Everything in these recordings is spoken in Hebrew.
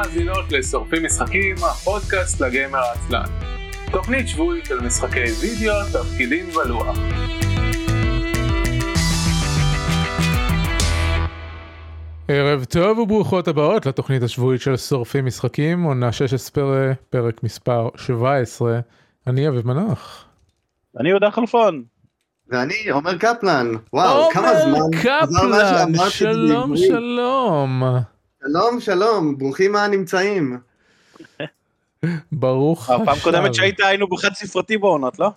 ומאזינות לשורפים משחקים, הפודקאסט לגיימר העצלן. תוכנית שבועית של משחקי וידאו, תפקידים ולוח. ערב טוב וברוכות הבאות לתוכנית השבועית של שורפים משחקים, עונה 16, פרק מספר 17. אני אביב מנוח. אני יהודה חלפון. ואני עומר קפלן. וואו, כמה זמן. עומר קפלן, שלום שלום. שלום שלום, ברוכים הנמצאים. ברוך השב. הפעם קודמת שהיית היינו בחד ספרתי בעונות, לא?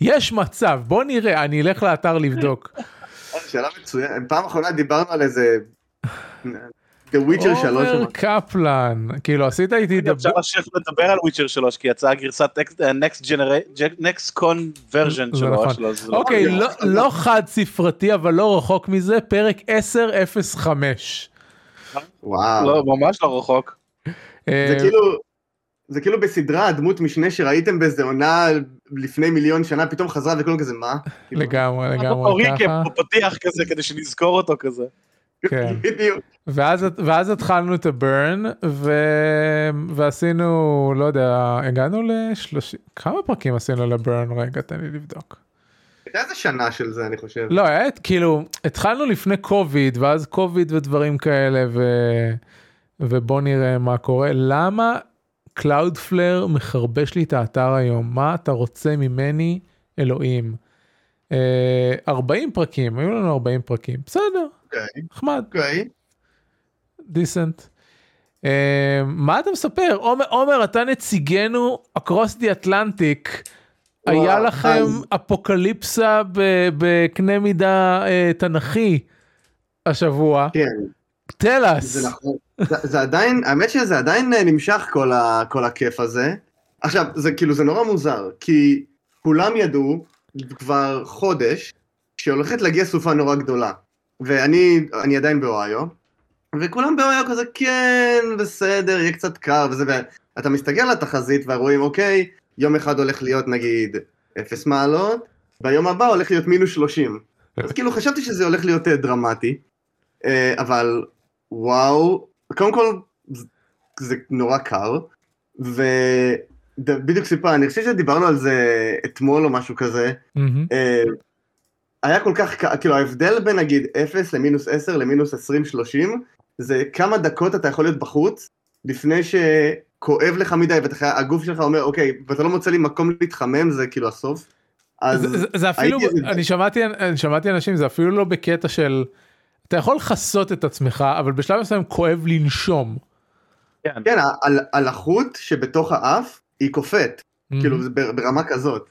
יש מצב, בוא נראה, אני אלך לאתר לבדוק. שאלה מצוינת, פעם אחרונה דיברנו על איזה... The Witcher 3. עומר קפלן, כאילו עשית איתי דבר. אפשר לשבת לדבר על וויצ'ר 3 כי יצאה גרסת Next Generation, Next Con version שלו. נכון. אוקיי, לא חד ספרתי אבל לא רחוק מזה, פרק 10.05. וואו. לא, ממש לא רחוק. זה כאילו... זה כאילו בסדרה הדמות משנה שראיתם באיזה עונה לפני מיליון שנה פתאום חזרה וכולם כזה מה? לגמרי לגמרי ככה. פתיח כזה כדי שנזכור אותו כזה. כן. ואז, ואז התחלנו את הברן ו... ועשינו לא יודע הגענו לשלושים כמה פרקים עשינו לברן רגע תן לי לבדוק. הייתה איזה שנה של זה אני חושב. לא היה כאילו התחלנו לפני קוביד ואז קוביד ודברים כאלה ו... ובוא נראה מה קורה למה Cloudflare מחרבש לי את האתר היום מה אתה רוצה ממני אלוהים. 40 פרקים היו לנו 40 פרקים בסדר. נחמד. אוקיי. decent. מה אתה מספר עומר אתה נציגנו across the Atlantic היה לכם אפוקליפסה בקנה מידה תנכי השבוע. כן. תל us. זה נכון. זה עדיין האמת שזה עדיין נמשך כל, ה, כל הכיף הזה. עכשיו זה כאילו זה נורא מוזר כי כולם ידעו כבר חודש שהולכת להגיע סופה נורא גדולה. ואני אני עדיין באוהיו, וכולם באוהיו כזה כן בסדר יהיה קצת קר וזה ואתה מסתכל על התחזית ורואים אוקיי יום אחד הולך להיות נגיד אפס מעלות והיום הבא הולך להיות מינוס שלושים. אז כאילו חשבתי שזה הולך להיות דרמטי אבל וואו קודם כל זה נורא קר ובדיוק סיפר אני חושב שדיברנו על זה אתמול או משהו כזה. היה כל כך, כאילו ההבדל בין נגיד 0 למינוס 10 למינוס 20-30 זה כמה דקות אתה יכול להיות בחוץ לפני שכואב לך מדי והגוף שלך אומר אוקיי ואתה לא מוצא לי מקום להתחמם זה כאילו הסוף. אז זה, זה אפילו אני שמעתי אני שמעתי אנשים זה אפילו לא בקטע של אתה יכול לכסות את עצמך אבל בשלב מסוים כואב לנשום. כן, כן הלחות שבתוך האף היא קופאת כאילו זה ברמה כזאת.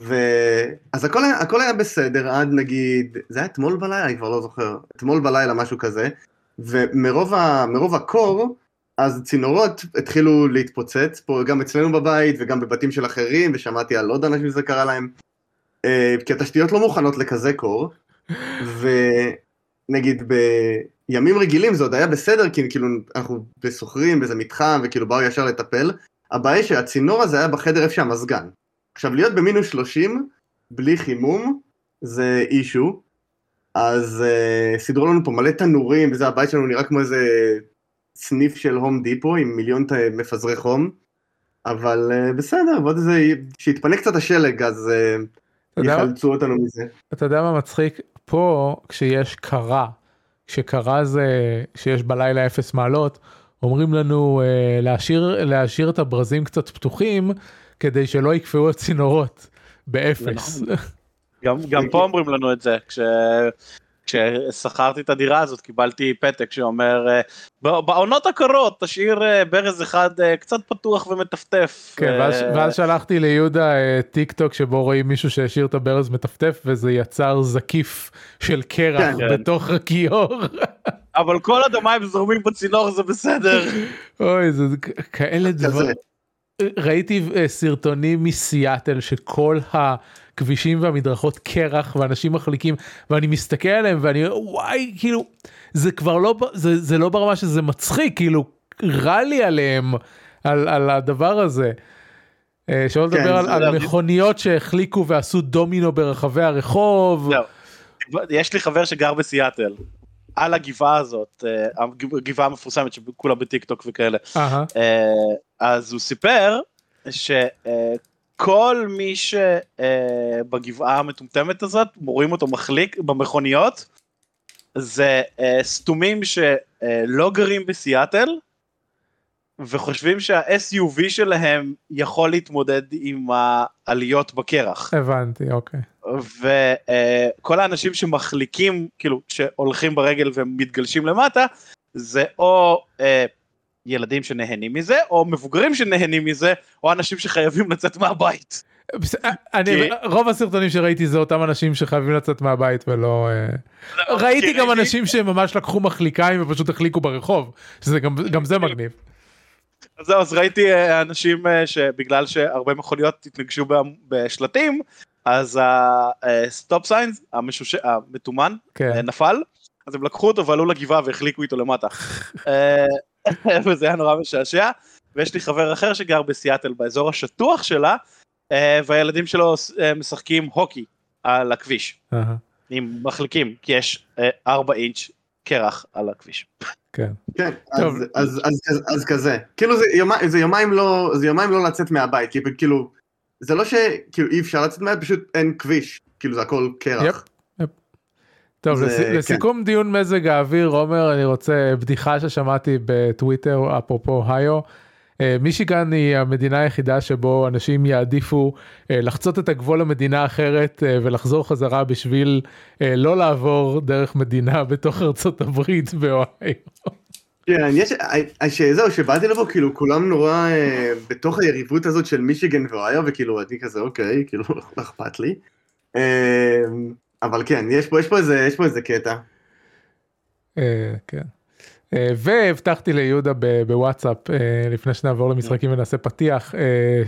ואז הכל היה, הכל היה בסדר עד נגיד, זה היה אתמול בלילה, אני כבר לא זוכר, אתמול בלילה משהו כזה, ומרוב ה, הקור, אז צינורות התחילו להתפוצץ, פה גם אצלנו בבית וגם בבתים של אחרים, ושמעתי על עוד אנשים שזה קרה להם, כי התשתיות לא מוכנות לכזה קור, ונגיד בימים רגילים זה עוד היה בסדר, כי כאילו אנחנו בסוחרים, באיזה מתחם, וכאילו באו ישר לטפל, הבעיה שהצינור הזה היה בחדר איפה שהמזגן. עכשיו להיות במינוס 30 בלי חימום זה אישו, אז uh, סידרו לנו פה מלא תנורים וזה הבית שלנו נראה כמו איזה סניף של הום דיפו עם מיליון מפזרי חום, אבל uh, בסדר, ועוד איזה, שיתפנה קצת השלג אז uh, יחלצו אותנו מזה. אתה יודע מה מצחיק? פה כשיש קרה, כשקרה זה שיש בלילה אפס מעלות, אומרים לנו uh, להשאיר, להשאיר את הברזים קצת פתוחים. כדי שלא יקפאו הצינורות באפס. גם, גם פה אומרים לנו את זה, כש... כששכרתי את הדירה הזאת קיבלתי פתק שאומר בעונות הקרות תשאיר ברז אחד קצת פתוח ומטפטף. כן, ואז, ואז שלחתי ליהודה טיק טוק שבו רואים מישהו שהשאיר את הברז מטפטף וזה יצר זקיף של קרח כן. בתוך הכיור. אבל כל עוד המים זורמים בצינור זה בסדר. אוי זה כאלה דברים. ראיתי סרטונים מסיאטל שכל הכבישים והמדרכות קרח ואנשים מחליקים ואני מסתכל עליהם ואני וואי כאילו זה כבר לא זה, זה לא ברמה שזה מצחיק כאילו רע לי עליהם על, על הדבר הזה. שלא לדבר כן, על, על מכוניות שהחליקו ועשו דומינו ברחבי הרחוב. לא. יש לי חבר שגר בסיאטל על הגבעה הזאת, אה, הגבעה המפורסמת שכולה בטיק טוק וכאלה. אה, אז הוא סיפר שכל מי שבגבעה המטומטמת הזאת, רואים אותו מחליק במכוניות, זה אה, סתומים שלא גרים בסיאטל, וחושבים שה-SUV שלהם יכול להתמודד עם העליות בקרח. הבנתי, אוקיי. וכל האנשים שמחליקים, כאילו, שהולכים ברגל ומתגלשים למטה, זה או אה, ילדים שנהנים מזה, או מבוגרים שנהנים מזה, או אנשים שחייבים לצאת מהבית. בס- אני כי- רוב הסרטונים שראיתי זה אותם אנשים שחייבים לצאת מהבית ולא אה, ראיתי גם ראיתי- אנשים שממש לקחו מחליקיים ופשוט החליקו ברחוב שזה גם גם זה מגניב. אז זהו, אז ראיתי אה, אנשים אה, שבגלל שהרבה מכוניות התנגשו בשלטים, אז ה stop signs, המתומן, כן. אה, נפל, אז הם לקחו אותו ועלו לגבעה והחליקו איתו למטה. אה, וזה היה נורא משעשע, ויש לי חבר אחר שגר בסיאטל באזור השטוח שלה, אה, והילדים שלו אה, משחקים הוקי על הכביש, אהה, עם מחליקים, כי יש 4 אינץ' קרח על הכביש. כן. כן, אז, טוב. אז, אז, אז, אז כזה. כאילו זה, יומי, זה, יומיים לא, זה יומיים לא לצאת מהבית, כי כאילו, זה לא שכאילו אי אפשר לצאת מהבית, פשוט אין כביש. כאילו זה הכל קרח. יפ. טוב זה- לס- כן. לסיכום דיון מזג האוויר עומר אני רוצה בדיחה ששמעתי בטוויטר אפרופו היו. אה, מישיגן היא המדינה היחידה שבו אנשים יעדיפו אה, לחצות את הגבול למדינה אחרת אה, ולחזור חזרה בשביל לא לעבור דרך מדינה בתוך ארצות הברית באוהיו. כן, יש, שזהו, שבאתי לפה, כאילו, כולם נורא אה, בתוך היריבות הזאת של מישיגן ואוהיו, וכאילו, אני כזה, אוקיי, כאילו, לא אכפת לי. אה, אבל כן, יש פה, יש פה איזה, יש פה איזה קטע. אה, כן. אה, והבטחתי ליהודה בוואטסאפ אה, לפני שנעבור למשחקים ונעשה פתיח. אה.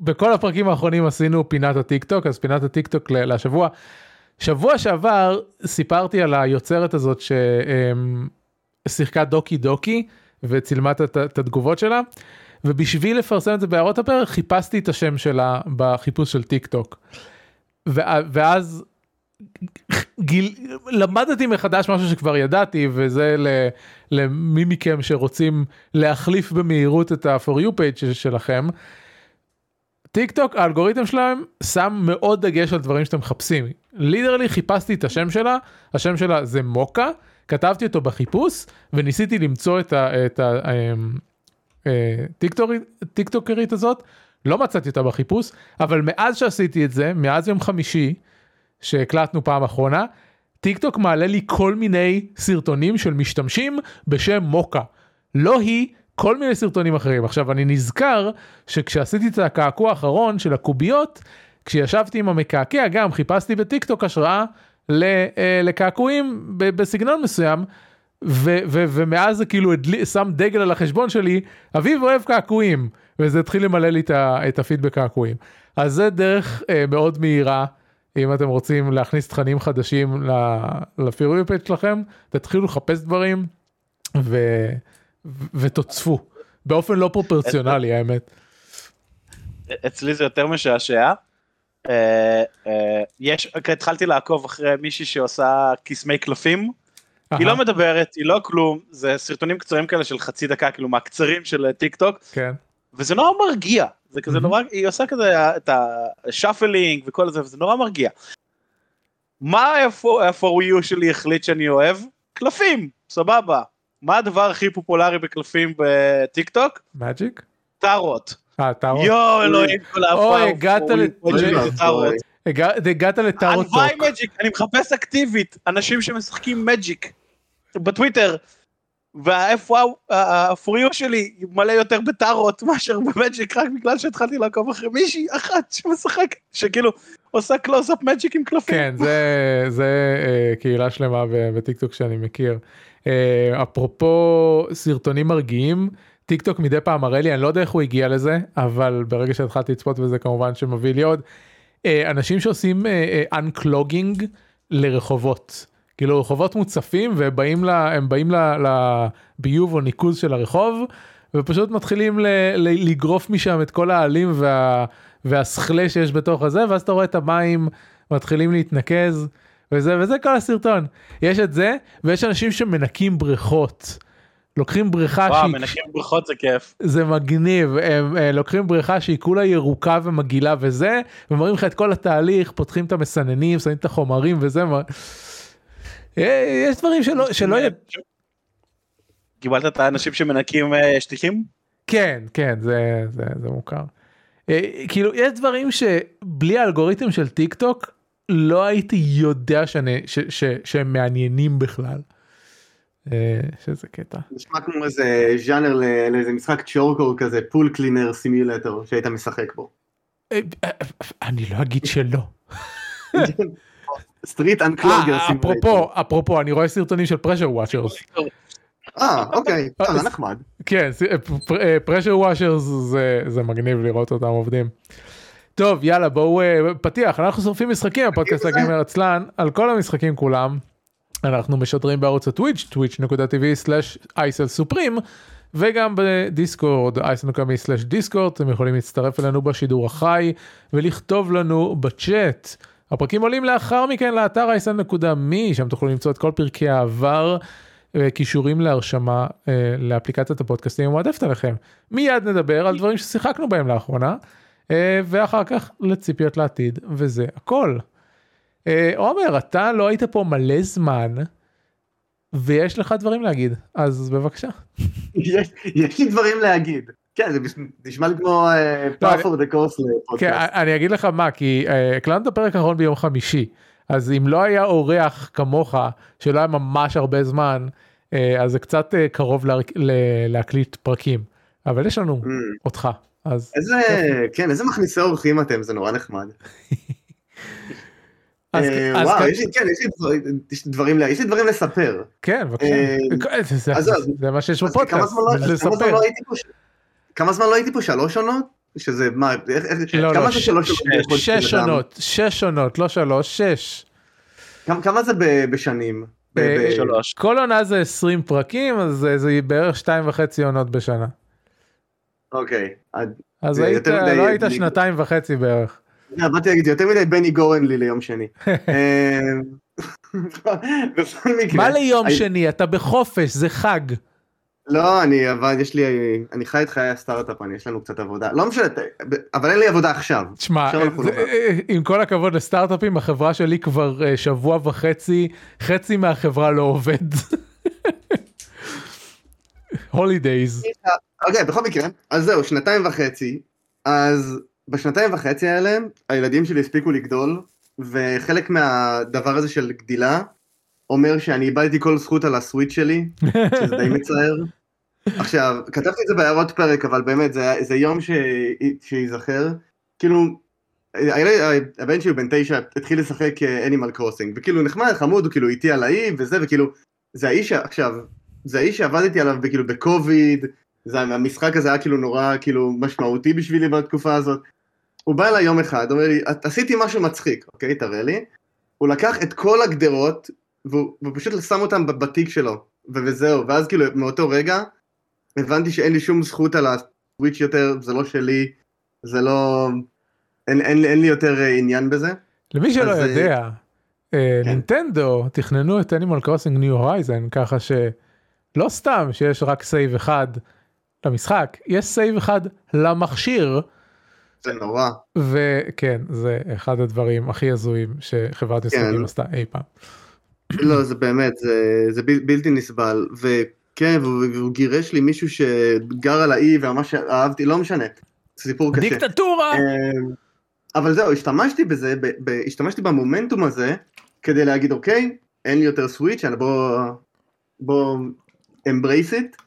בכל הפרקים האחרונים עשינו פינת הטיק טוק אז פינת הטיק טוק לשבוע. שבוע שעבר סיפרתי על היוצרת הזאת ששיחקה Doki Doki וצילמה את- התגובות שלה ובשביל לפרסם את זה בהערות הפרק חיפשתי את השם שלה בחיפוש של טיק טוק. ואז גיל... למדתי מחדש משהו שכבר ידעתי וזה ל... למי מכם שרוצים להחליף במהירות את ה-for you page של- שלכם. טיק טוק האלגוריתם שלהם שם מאוד דגש על דברים שאתם מחפשים. literally חיפשתי את השם שלה, השם שלה זה מוקה, כתבתי אותו בחיפוש וניסיתי למצוא את ה... את. אמ, אה, הזאת, לא מצאתי אותה בחיפוש, אבל מאז שעשיתי את זה, מאז יום חמישי, שהקלטנו פעם אחרונה, טיק טוק מעלה לי כל מיני סרטונים של משתמשים בשם מוקה. לא היא, כל מיני סרטונים אחרים. עכשיו אני נזכר שכשעשיתי את הקעקוע האחרון של הקוביות, כשישבתי עם המקעקע גם חיפשתי בטיק טוק השראה אה, לקעקועים בסגנון מסוים. ו- ו- ומאז זה כאילו הדלי- שם דגל על החשבון שלי, אביב אוהב קעקועים, וזה התחיל למלא לי את ה- את הפיד בקעקועים. אז זה דרך אה, מאוד מהירה, אם אתם רוצים להכניס תכנים חדשים ל for you page שלכם, תתחילו לחפש דברים ו- ו- ותוצפו, באופן לא פרופורציונלי האמת. אצלי זה יותר משעשע. אה, אה, יש, התחלתי לעקוב אחרי מישהי שעושה קסמי קלפים. היא לא מדברת, היא לא כלום, זה סרטונים קצרים כאלה של חצי דקה, כאילו מהקצרים של אה, טיק טוק, כן, וזה נורא מרגיע. זה כזה מהמם. נורא, היא עושה כזה את ה shuffling וכל זה, וזה נורא מרגיע. מה ה-for you שלי החליט שאני אוהב? קלפים, סבבה. מה הדבר הכי פופולרי בקלפים בטיק טוק? מג'יק? טארות. אה, טארו. יואו אלוהים כל האפה. אוי, הגעת הוא- ל- הוא- אוי הוא- ואבוי. טארות. הגע- הגעת לטארו הלוואי טוק. מג'יק, אני מחפש אקטיבית אנשים שמשחקים מג'יק בטוויטר. והפוריו שלי מלא יותר בטארות מאשר במג'יק רק בגלל שהתחלתי לעקוב אחרי מישהי אחת שמשחק שכאילו עושה קלוז-אפ מג'יק עם קלפים. כן, זה, זה אה, קהילה שלמה בטיקטוק שאני מכיר. אה, אפרופו סרטונים מרגיעים, טיקטוק מדי פעם מראה לי, אני לא יודע איך הוא הגיע לזה, אבל ברגע שהתחלתי לצפות בזה כמובן שמביא לי עוד, אה, אנשים שעושים unclogging לרחובות. כאילו רחובות מוצפים ובאים ל, הם באים ל- לביוב או ניקוז של הרחוב ופשוט מתחילים ל, ל, לגרוף משם את כל העלים וה, והסכלה שיש בתוך הזה ואז אתה רואה את המים מתחילים להתנקז וזה וזה כל הסרטון יש את זה ויש אנשים שמנקים בריכות. לוקחים בריכה וואו, שהיא מנקים בריכות זה כיף. זה מגניב הם אה, לוקחים בריכה שהיא כולה ירוקה ומגעילה וזה ומראים לך את כל התהליך פותחים את המסננים שמים את החומרים וזה. אה, יש דברים שלא שלא יהיה קיבלת את האנשים שמנקים אה, שטיחים? כן כן זה זה זה מוכר. אה, כאילו יש דברים שבלי האלגוריתם של טיק טוק לא הייתי יודע שאני, ש, ש, שהם מעניינים בכלל. אה, שזה קטע. נשמע כמו איזה ז'אנר ל- לאיזה משחק chore-core כזה, pool cleaner simulator שהיית משחק בו. אני לא אגיד שלא. street unclogger אה, אפרופו אפרופו אני רואה סרטונים של pressure washers. אה, אוקיי, אה, אה, זה אז- נחמד. כן, פרשר וואשרס זה, זה מגניב לראות אותם עובדים. טוב יאללה בואו אה, פתיח אנחנו שורפים משחקים הפודקאסט זה. הגימר עצלן על כל המשחקים כולם. אנחנו משדרים בערוץ הטוויץ' סופרים וגם בדיסקורד דיסקורד אתם יכולים להצטרף אלינו בשידור החי ולכתוב לנו בצ'אט. הפרקים עולים לאחר מכן לאתר אייסל.מי שם תוכלו למצוא את כל פרקי העבר. אה, קישורים להרשמה אה, לאפליקציית הפודקאסטים המועדפת עליכם. מיד נדבר על דברים ששיחקנו בהם לאחרונה אה, ואחר כך לציפיות לעתיד וזה הכל. עומר אתה לא היית פה מלא זמן ויש לך דברים להגיד אז בבקשה. יש יש לי דברים להגיד. כן, זה נשמע לי כמו לא, אני- for the course כן, לפודקאסט. אני אגיד לך מה כי אה, הקלטנו את הפרק האחרון ביום חמישי אז אם לא היה אורח כמוך שלא היה ממש הרבה זמן אה, אז זה קצת אה, קרוב להקליט פרקים אבל יש לנו Mm. אותך אז איזה, כן, איזה מכניסי אורחים אתם, זה נורא נחמד. אז, אז וואו, כ- יש לי- כן, יש לי דברים- יש לי דברים לספר. כן בבקשה זה- מה שיש בפודקאסט לא- לספר. לא כמה זמן לא הייתי פה? שלוש עונות? שזה מה, איך- איך- לא, כמה לא, זה ש- שלוש עונות? שש? עונות שש עונות לא שלוש שש. כמה- כמה זה ב- בשנים? ב- אה, ב- שלוש. כל עונה זה 20 פרקים אז זה- זה בערך שתיים וחצי עונות בשנה. אוקיי. אז זה היית יותר מדי- לא היית שנתיים וחצי בערך. אה, באתי להגיד, יותר מדי בני גורן לי ליום שני. אה, בכל מקרה. מה ליום שני אתה בחופש זה חג. לא, אני אבל יש לי, אני חי את חיי הסטארט-אפ, אני יש לנו קצת עבודה. לא משנה, אבל אין לי עבודה עכשיו. תשמע זה- לא- אה, עם כל הכבוד לסטארט-אפים החברה שלי כבר אה, שבוע וחצי חצי מהחברה לא עובד. הולידייז. אוקיי, בכל מקרה, אז זהו, שנתיים וחצי, אז בשנתיים וחצי האלה, הילדים שלי הספיקו לגדול, וחלק מהדבר הזה של גדילה, אומר שאני איבדתי כל זכות על הסוויץ' שלי, שזה די מצער. עכשיו, כתבתי את זה בהערות פרק, אבל באמת, זה, זה יום ש... שייזכר. כאילו, הילד, הבן שלי בן תשע, התחיל לשחק אנימל קרוסינג, וכאילו נחמד, חמוד, הוא כאילו איתי על האי וזה, וכאילו, זה האיש, עכשיו, זה האיש שעבדתי עליו כאילו בקוביד, זה, המשחק הזה היה כאילו נורא כאילו משמעותי בשבילי בתקופה הזאת. הוא בא אליי יום אחד, אומר לי, "את- עשיתי משהו מצחיק, אוקיי, תראה לי. הוא לקח את כל הגדרות, והוא, פשוט שם אותם ב- בתיק שלו, וזהו, ואז כאילו מאותו רגע, הבנתי שאין לי שום זכות על ה Switch יותר, זה לא שלי, זה לא... אין, אין, אין לי יותר אה, עניין בזה. למי שלא אז, אה, יודע, אה, כן. נינטנדו תכננו את Animal Crossing New Horizons ככה שלא סתם שיש רק save אחד למשחק, יש save אחד למכשיר, זה נורא. וכן, זה אחד הדברים הכי הזויים שחברת משחקים כן. עשתה אי פעם. לא, זה באמת, זה, זה בל, בלתי נסבל. וכן, והוא, והוא גירש לי מישהו שגר על האי וממש אהבתי, לא משנה. סיפור קשה. דיקטטורה! אמ, אבל זהו, השתמשתי בזה, ב, ב, השתמשתי במומנטום הזה, כדי להגיד, אוקיי, אין לי יותר סוויץ', יאללה, בוא, בוא embrace it,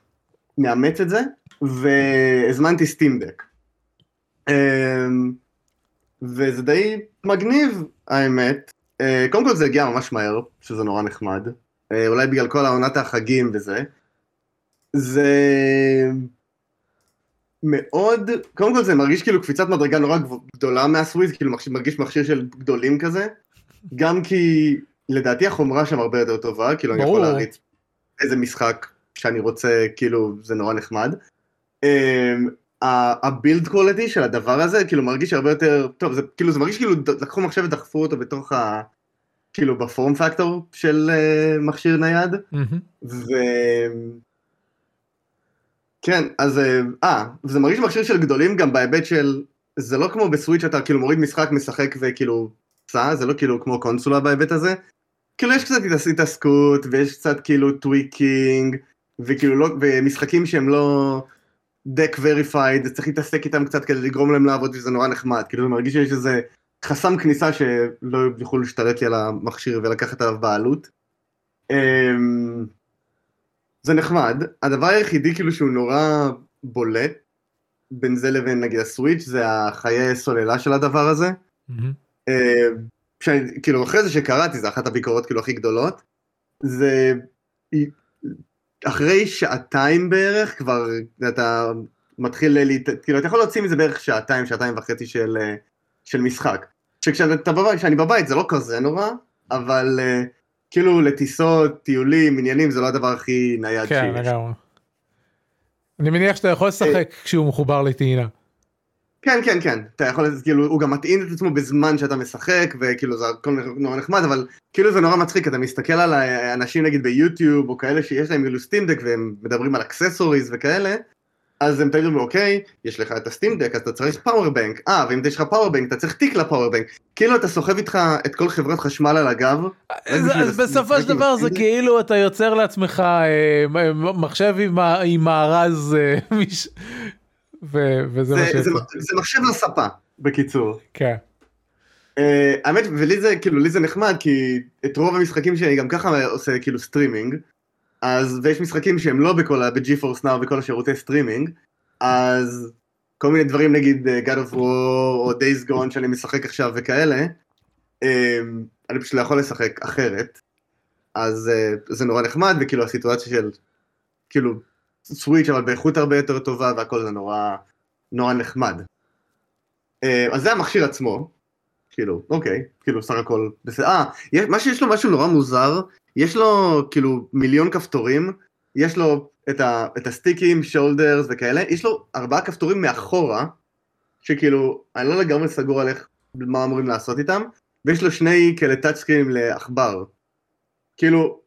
נאמץ את זה, והזמנתי סטים דק. וזה די מגניב, האמת. אה, קודם כל זה הגיע ממש מהר, שזה נורא נחמד. אה, אולי בגלל כל העונת החגים וזה. זה מאוד, קודם כל זה מרגיש כאילו קפיצת מדרגה נורא גדולה מהסוויז, כאילו מרגיש, מרגיש מכשיר של גדולים כזה. גם כי לדעתי החומרה שם הרבה יותר טובה, כאילו אני יכול ברור. להריץ איזה משחק שאני רוצה, כאילו זה נורא נחמד. אמ, ה build quality של הדבר הזה כאילו מרגיש הרבה יותר טוב זה כאילו זה מרגיש כאילו לקחו מחשב ודחפו אותו בתוך ה... כאילו ב form factor של uh, מכשיר נייד, מהמם. כן, אז אה, זה מרגיש מכשיר של גדולים גם בהיבט של, זה לא כמו ב Switch אתה כאילו מוריד משחק, משחק וכאילו, סע, זה לא כאילו כמו קונסולה בהיבט הזה. כאילו יש קצת התעס- התעסקות, ויש קצת כאילו tweaking, וכאילו לא, ומשחקים שהם לא deck verified, צריך להתעסק איתם קצת כדי לגרום להם לעבוד, וזה נורא נחמד, כאילו זה מרגיש שיש איזה חסם כניסה שלא יוכלו להשתלט לי על המכשיר ולקחת עליו בעלות. אמ, זה נחמד, הדבר היחידי כאילו שהוא נורא בולט בין זה לבין נגיד הסוויץ' זה החיי סוללה של הדבר הזה. אה, שאני, כאילו אחרי זה שקראתי, זה אחת הביקורות כאילו הכי גדולות, זה אחרי שעתיים בערך כבר אתה מתחיל, להת... כאילו אתה יכול להוציא מזה בערך שעתיים, שעתיים וחצי של, אה, של משחק. שכשאתה בבית, כשאני בבית זה לא כזה נורא, אבל אה, כאילו לטיסות, טיולים, עניינים זה לא הדבר הכי נייד כן שיש. לגמרי. אני מניח שאתה יכול לשחק כשהוא מחובר לטעינה. כן, כן, כן, אתה יכול, כאילו, הוא גם מטעין את עצמו בזמן שאתה משחק, וכאילו זה הכל נורא נחמד, אבל כאילו זה נורא מצחיק, אתה מסתכל על האנשים נגיד ביוטיוב, או כאלה שיש להם כאילו Steam Deck, והם מדברים על accessories וכאלה, אז הם תגידו, אוקיי, יש לך את ה Steam Deck, אז אתה צריך power bank, אה, ואם יש לך power bank, אתה צריך תיק ל power bank, כאילו אתה סוחב איתך את כל חברת חשמל על הגב, אז אז בסופו של דבר זה? כאילו אתה יוצר לעצמך אה, מחשב עם עם מארז אה, מש- ו- וזה מה זה. זה מחשב לספה, בקיצור. כן. Uh, האמת, ולי זה, כאילו, לי זה נחמד, כי את רוב המשחקים שאני גם ככה עושה כאילו סטרימינג, אז, ויש משחקים שהם לא בכל ה... ב-GeForce Now וכל השירותי סטרימינג, אז כל מיני דברים נגיד uh, God of War או Days Gone שאני משחק עכשיו וכאלה, um, אני פשוט לא יכול לשחק אחרת, אז uh, זה נורא נחמד, וכאילו הסיטואציה של, כאילו, סוויץ' אבל באיכות הרבה יותר טובה והכל זה נורא, נורא נחמד. Uh, אז זה המכשיר עצמו, כאילו, אוקיי, כאילו סך הכל בסדר. אה, מה שיש לו משהו נורא מוזר, יש לו כאילו מיליון כפתורים, יש לו את, ה, את הסטיקים, שולדרס וכאלה, יש לו ארבעה כפתורים מאחורה, שכאילו, אני לא לגמרי סגור על איך, מה אמורים לעשות איתם, ויש לו שני כאלה טאצ' סקרינים לעכבר. כאילו,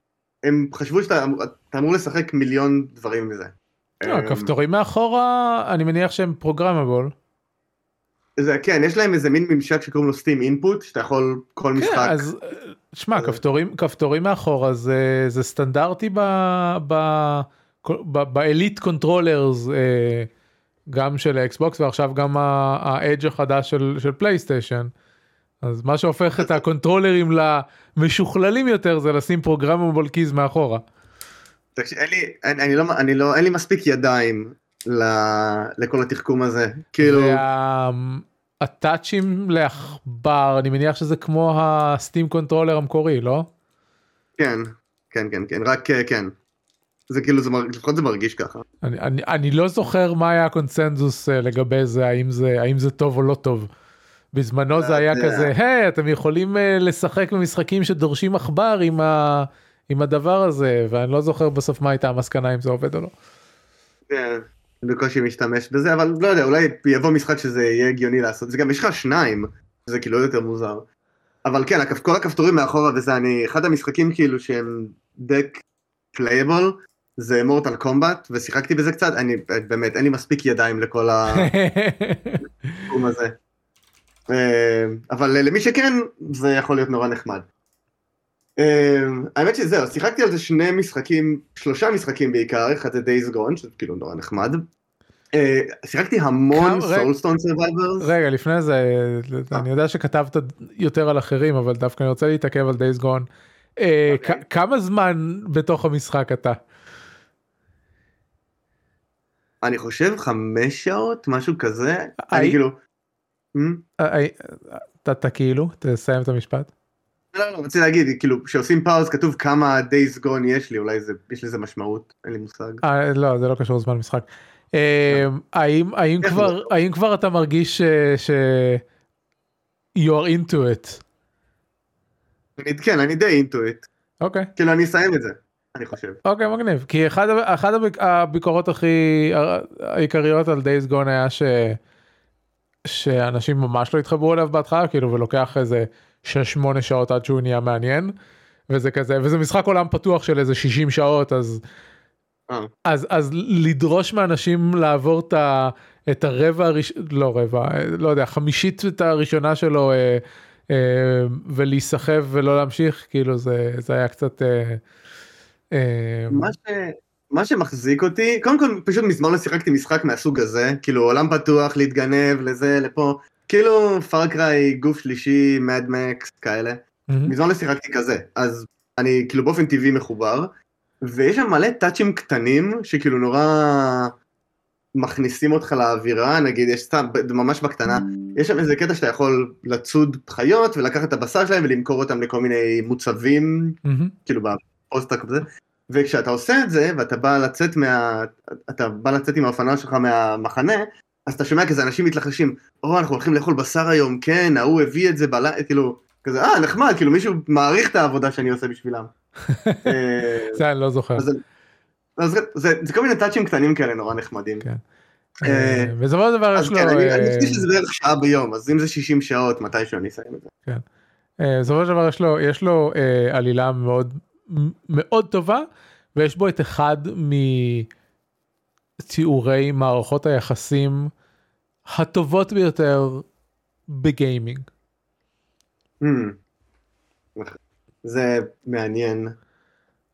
הם חשבו שאתה אמור- לשחק מיליון דברים מזה. לא, אמ, הכפתורים מאחורה אני מניח שהם programmable. זה, כן, יש להם איזה מין ממשק שקוראים לו Steam Input, שאתה יכול כל כן, משחק... אז אה, שמע אה. כפתורים כפתורים מאחורה זה זה סטנדרטי ב... ב... ב- ב Elite controllers אה, גם של האקסבוקס ועכשיו גם ה Edge החדש של של פלייסטיישן. אז מה שהופך את הקונטרולרים למשוכללים יותר זה לשים programmable keys מאחורה. תקשיב, אין לי, אין, אני לא, אני לא, אין לי מספיק ידיים לכל התחכום הזה. כאילו, ה touchים לעכבר אני מניח שזה כמו ה Steam Controller המקורי לא? כן, כן, כן, כן, רק אה, כן. זה כאילו, זה, מרג- לפחות זה מרגיש ככה. אני, אני, אני לא זוכר מה היה הקונצנזוס אה, לגבי זה האם זה האם זה טוב או לא טוב. בזמנו זה היה יודע. כזה היי אתם יכולים אה, לשחק במשחקים שדורשים עכבר עם, ה, עם הדבר הזה ואני לא זוכר בסוף מה הייתה המסקנה אם זה עובד או לא. בקושי משתמש בזה, אבל לא יודע, אולי יבוא משחק שזה יהיה הגיוני לעשות. זה גם, יש לך שניים, זה כאילו עוד יותר מוזר. אבל כן, כל הכפתורים מאחורה וזה, אני, אחד המשחקים כאילו שהם Deck playable, זה Mortal Kombat, ושיחקתי בזה קצת, אני באמת, אין לי מספיק ידיים לכל. התחום הזה. אה, אבל למי שכן, זה יכול להיות נורא נחמד. אה, האמת שזהו, שיחקתי על זה שני משחקים, שלושה משחקים בעיקר, אחד זה Days Gone, שזה כאילו נורא נחמד. אה, שיחקתי המון. Soulstone Survivors. רגע לפני זה אני יודע שכתבת יותר על אחרים אבל דווקא אני רוצה להתעכב על Days Gone. אוקיי. כמה זמן בתוך המשחק אתה? אני חושב חמש שעות, משהו כזה. אני כאילו... אה, אה, אתה כאילו תסיים את המשפט. לא, לא, רציתי להגיד, כאילו, כשעושים פאוז כתוב כמה Days Gone יש לי, אולי זה, יש לזה משמעות, אין לי מושג. אה, לא זה לא קשור לזמן משחק. אה, האם האם איך כבר? האם כבר אתה מרגיש ש- ש... you are into it. אני, כן, אני די אינטו איט. אוקיי. כאילו, אני אסיים את זה, אני חושב. אוקיי מגניב כי אחד אחד הביק- הביקורות הכי העיקריות על דייס גון היה ש... שאנשים ממש לא התחברו אליו בהתחלה כאילו ולוקח איזה 6-8 שעות עד שהוא נהיה מעניין. וזה כזה וזה משחק עולם פתוח של איזה 60 שעות אז אה. אז אז לדרוש מאנשים לעבור את, ה, את הרבע הראש... לא רבע לא יודע חמישית את הראשונה שלו אה, אה, ולהיסחב ולא להמשיך כאילו זה זה היה קצת. אה, אה, מה, ש... מה שמחזיק אותי, קודם כל פשוט מזמן לא שיחקתי משחק מהסוג הזה, כאילו עולם פתוח, להתגנב, לזה, לפה, כאילו פארקריי, גוף שלישי, מד מקס, כאלה. מזמן לא שיחקתי כזה, אז אני כאילו באופן טבעי מחובר, ויש שם מלא טאצ'ים קטנים, שכאילו נורא מכניסים אותך לאווירה, נגיד יש סתם, ממש בקטנה, יש שם איזה קטע שאתה יכול לצוד חיות ולקחת את הבשר שלהם ולמכור אותם לכל מיני מוצבים. כאילו ב post-attack וזה, וכשאתה עושה את זה, ואתה בא לצאת מה... אתה בא לצאת עם האופנוע שלך מהמחנה, אז אתה שומע כזה אנשים מתלחשים, או אנחנו הולכים לאכול בשר היום, כן, ההוא הביא את זה בלילה, כאילו, כזה, אה, נחמד, כאילו מישהו מעריך את העבודה שאני עושה בשבילם. אה, זה אני לא זוכר. זה, כל מיני touchים קטנים כאלה נורא נחמדים. כן. אה, אה, בסופו של דבר יש לו כן, אני חושב שזה בערך שעה ביום, אז אם זה 60 שעות, מתישהו אני אסיים את זה. אה, בסופו של דבר יש לו יש לו אה, עלילה מאוד מאוד טובה ויש בו את אחד מתיאורי מערכות היחסים הטובות ביותר בגיימינג. Hmm. זה מעניין.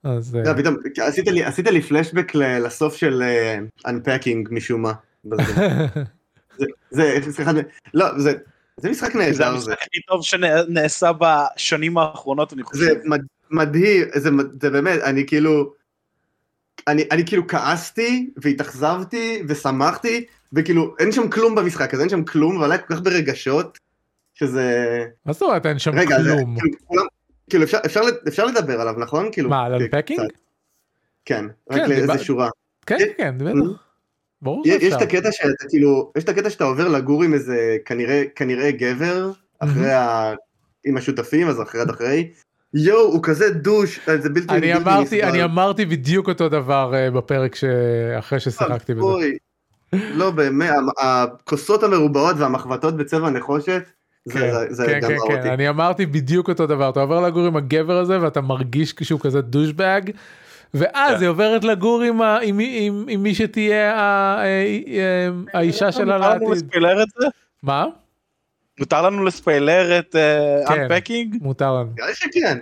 אז אה, לא, פתאום, עשית לי, עשית לי פלשבק לסוף של uh, Unpacking משום מה. זה, זה, סליחה, לא, זה, זה משחק זה נהדר, זה, המשחק הכי טוב שנעשה בשנים האחרונות, אני זה חושב. מד- מדהים, זה, זה באמת, אני כאילו, אני, אני כאילו כעסתי והתאכזבתי ושמחתי, וכאילו אין שם כלום במשחק הזה, אין שם כלום, היה כל כך ברגשות, שזה, מה זאת אומרת אין שם רגע, זה, כלום? כאילו, כולם, כאילו אפשר, אפשר, אפשר לדבר עליו, נכון? כאילו, מה על. אנפקינג? כן, כן, רק לאיזה דיבר- שורה. כן יש- כן בטח. ברור יש יש את שאפשר. הקטע שאתה כאילו, יש את הקטע שאתה עובר לגור עם איזה כנראה, כנראה גבר, אחרי ה... עם השותפים, אז אחרי עד אחרי. יואו, הוא כזה דוש, זה בלתי נסבל. אני אמרתי בדיוק אותו דבר אה, בפרק שאחרי ששיחקתי בזה. לא באמת, הכוסות המרובעות והמחבטות בצבע נחושת, זה- כן, זה- זה כן, גמר כן, כן, אותי. אני אמרתי בדיוק אותו דבר, אתה עובר לגור עם הגבר הזה ואתה מרגיש שהוא כזה דושבג, ואז כן. היא עוברת לגור עם ה- עם מי- עם- עם מי שתהיה ה- אה, אה, האישה שלה מותר לנו לעתיד. לספיילר את זה? מה? מותר לנו לספיילר את כן. אנפקינג? מותר לנו. נראה שכן.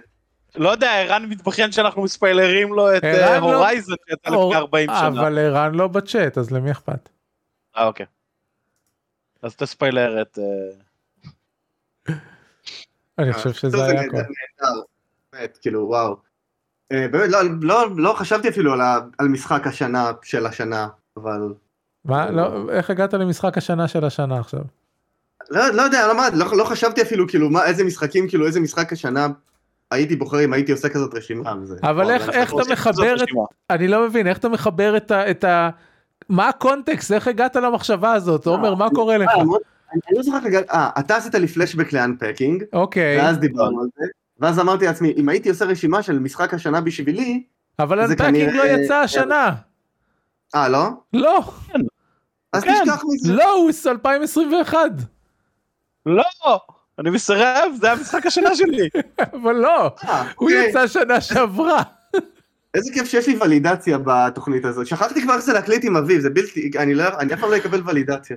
לא יודע, ערן מתבכיין שאנחנו מספיילרים לו את לא- הורייזן שיצא או- לפני 40 שנה. אבל ערן לא בצ'אט אז למי אכפת? אה, אוקיי. אז תספיילר את... אה, אני חושב שזה זה היה הכל. באמת, כאילו, וואו. אה, באמת, לא- לא- לא חשבתי אפילו על משחק השנה של השנה, אבל... מה? לא, איך הגעת למשחק השנה של השנה עכשיו? לא, לא יודע, לא, מה, לא, לא חשבתי אפילו כאילו מה, איזה משחקים, כאילו איזה משחק השנה הייתי בוחר אם הייתי עושה כזאת רשימה. אבל איך- איך אתה מחבר את-. אני לא מבין איך אתה מחבר את ה... את ה... מה הקונטקסט איך הגעת למחשבה הזאת עומר מה קורה לך? אה, אני לא זוכר אה, אתה עשית לי פלשבק לאנפקינג, אוקיי ואז דיברנו על זה, ואז אמרתי לעצמי, אם הייתי עושה רשימה של משחק השנה בשבילי, אבל זה אנפקינג לא יצא השנה. אה, לא? לא אז כן. תשכח מזה. לא הוא 2021 לא! אני מסרב, זה המשחק השנה שלי. אבל לא אה, הוא אוקיי. יצא שנה שעברה. איזה כיף שיש לי ולידציה בתוכנית הזאת. שכחתי כבר איך זה להקליט עם אביב, זה בלתי, אני לא, אני אף פעם לא אקבל ולידציה.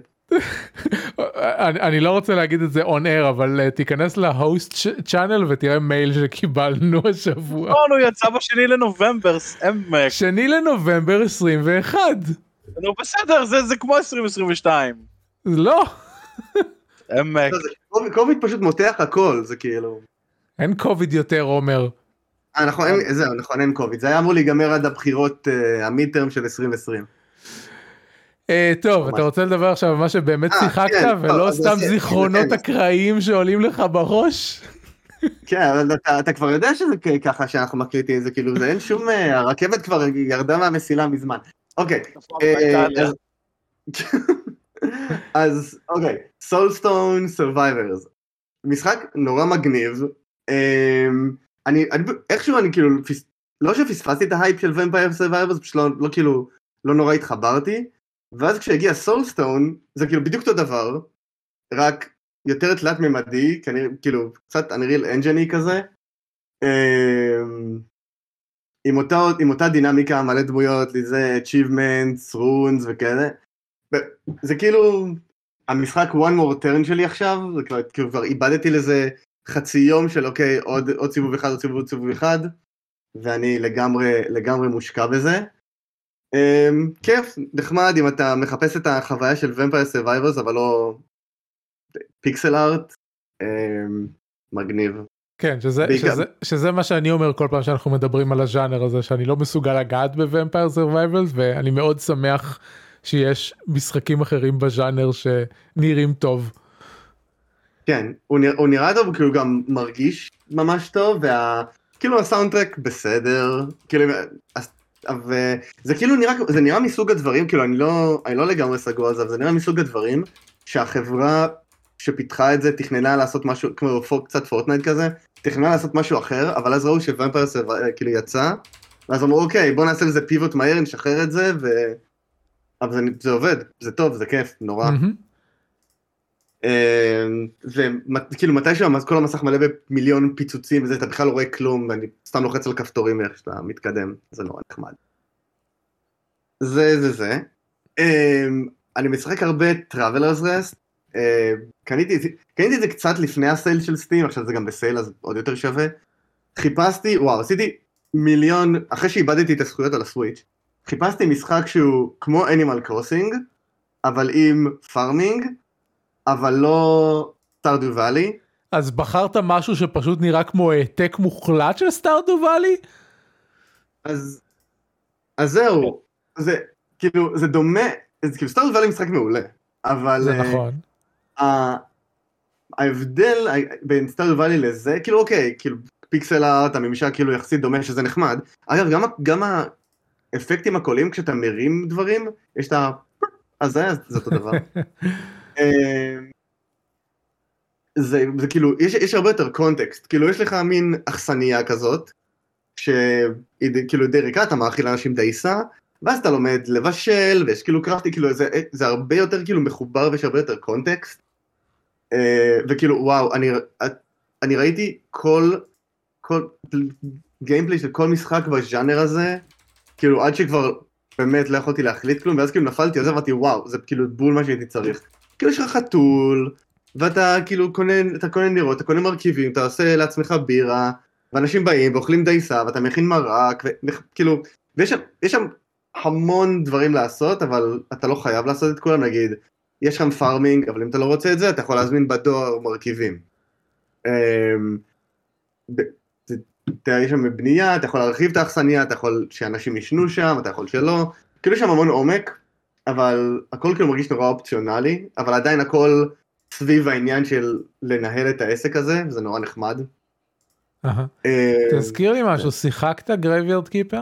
אני, אני לא רוצה להגיד את זה און אר אבל uh, תיכנס להוסט צ'אנל ותראה מייל שקיבלנו השבוע. נכון, הוא יצא בשני לנובמבר, אמק. שני לנובמבר 21. נו בסדר, זה זה כמו 2022. לא אמק. זה- קוביד- קוביד פשוט מותח הכל, זה כאילו... אין קוביד יותר עומר. אה, נכון, אין, זהו, נכון, אין קוביד. זה היה אמור להיגמר עד הבחירות, אה, המיד טרם של 2020. אה, טוב. אתה רוצה לדבר עכשיו על מה שבאמת אה, שיחקת כן, ולא סתם זיכרונות כן. אקראיים שעולים לך בראש? כן, אבל אתה, אתה כבר יודע שזה ככה שאנחנו מקליטים, זה כאילו, זה אין שום... אה, הרכבת כבר ירדה מהמסילה מזמן. אוקיי, אה, אז- אז אוקיי, Soulstone Survivors. משחק נורא מגניב. אמ, אני, אני איכשהו אני כאילו, פס- לא שפספסתי את ההייפ של Vampire Survivors, פשוט לא, לא כאילו, לא נורא התחברתי. ואז כשהגיע Soulstone, זה כאילו בדיוק אותו דבר, רק יותר תלת ממדי, כאילו קצת Unreal Engineי כזה. אמ, עם אותה, עם אותה דינמיקה מלא דמויות, לזה achievements, runes וכאלה. זה כאילו המשחק one more turn שלי עכשיו, זה כבר, כאילו כבר איבדתי לזה חצי יום של אוקיי עוד, עוד סיבוב אחד עוד סיבוב עוד סיבוב אחד ואני לגמרי לגמרי מושקע בזה. Um, כיף, נחמד אם אתה מחפש את החוויה של Vampire Survivors אבל לא pixel art, um, מגניב. כן, שזה, שזה, שזה מה שאני אומר כל פעם שאנחנו מדברים על הז'אנר הזה, שאני לא מסוגל לגעת ב Vampire Survivors, ואני מאוד שמח שיש משחקים אחרים בז'אנר שנראים טוב. כן, הוא נראה, הוא נראה טוב, כאילו גם מרגיש ממש טוב, וה... כאילו הסאונדטרק בסדר, כאילו, וזה כאילו נראה, זה נראה מסוג הדברים, כאילו אני לא, אני לא לגמרי סגור על זה, אבל זה נראה מסוג הדברים שהחברה שפיתחה את זה תכננה לעשות משהו, כמו פור, קצת פורטנייט כזה, תכננה לעשות משהו אחר, אבל אז ראו שוואמפרס כאילו יצא, ואז אמרו אוקיי בוא נעשה לזה פיבוט מהר, נשחרר את זה, ו... אבל זה, זה עובד, זה טוב, זה כיף, נורא. וכאילו מתישהו כל המסך מלא במיליון פיצוצים וזה, אתה בכלל לא רואה כלום, ואני סתם לוחץ על כפתורים איך שאתה מתקדם, זה נורא נחמד. זה זה זה. אמ, אני משחק הרבה Travelers Rest, אה, קניתי, את זה קצת לפני הסייל של סטים, עכשיו זה גם בסייל אז עוד יותר שווה. חיפשתי, וואו, עשיתי מיליון, אחרי שאיבדתי את הזכויות על הסוויץ', חיפשתי משחק שהוא כמו Animal Crossing, אבל עם farming, אבל לא Stardew Valley. אז בחרת משהו שפשוט נראה כמו העתק מוחלט של Stardew Valley? אז, אז זהו, זה כאילו, זה דומה, זה כאילו Stardew Valley משחק מעולה, אבל... זה נכון. ההבדל בין Stardew Valley לזה, כאילו אוקיי, כאילו pixel art, הממשק כאילו יחסית דומה שזה נחמד. אגב, גם, גם האפקטים הקוליים כשאתה מרים דברים, יש את ה... אז זה, זה אותו דבר. אמ, זה, זה כאילו, יש, יש הרבה יותר קונטקסט, כאילו יש לך מין אכסניה כזאת, שהיא כאילו די ריקה, אתה מאכיל אנשים דייסה, ואז אתה לומד לבשל, ויש כאילו קראפטי, כאילו זה, זה הרבה יותר כאילו מחובר ויש הרבה יותר קונטקסט, אה, וכאילו וואו, אני, אני ראיתי כל, כל גיימפלי של כל משחק בז'אנר הזה, כאילו עד שכבר באמת לא יכולתי להחליט כלום, ואז כאילו נפלתי, אז אמרתי וואו, זה כאילו בול מה שהייתי צריך. כאילו יש לך חתול, ואתה כאילו קונה, אתה קונה נירות, אתה קונה מרכיבים, אתה עושה לעצמך בירה, ואנשים באים ואוכלים דייסה, ואתה מכין מרק, וכאילו, ויש שם, שם המון דברים לעשות, אבל אתה לא חייב לעשות את כולם, נגיד, יש שם פארמינג, אבל אם אתה לא רוצה את זה, אתה יכול להזמין בדואר מרכיבים. אמ, יש שם בנייה, אתה יכול להרחיב את האכסניה, אתה יכול שאנשים ישנו שם, אתה יכול שלא, כאילו יש שם המון עומק, אבל הכל כאילו מרגיש נורא אופציונלי, אבל עדיין הכל סביב העניין של לנהל את העסק הזה, וזה נורא נחמד. אמ, תזכיר לי משהו, שיחקת Graveyard Keeper?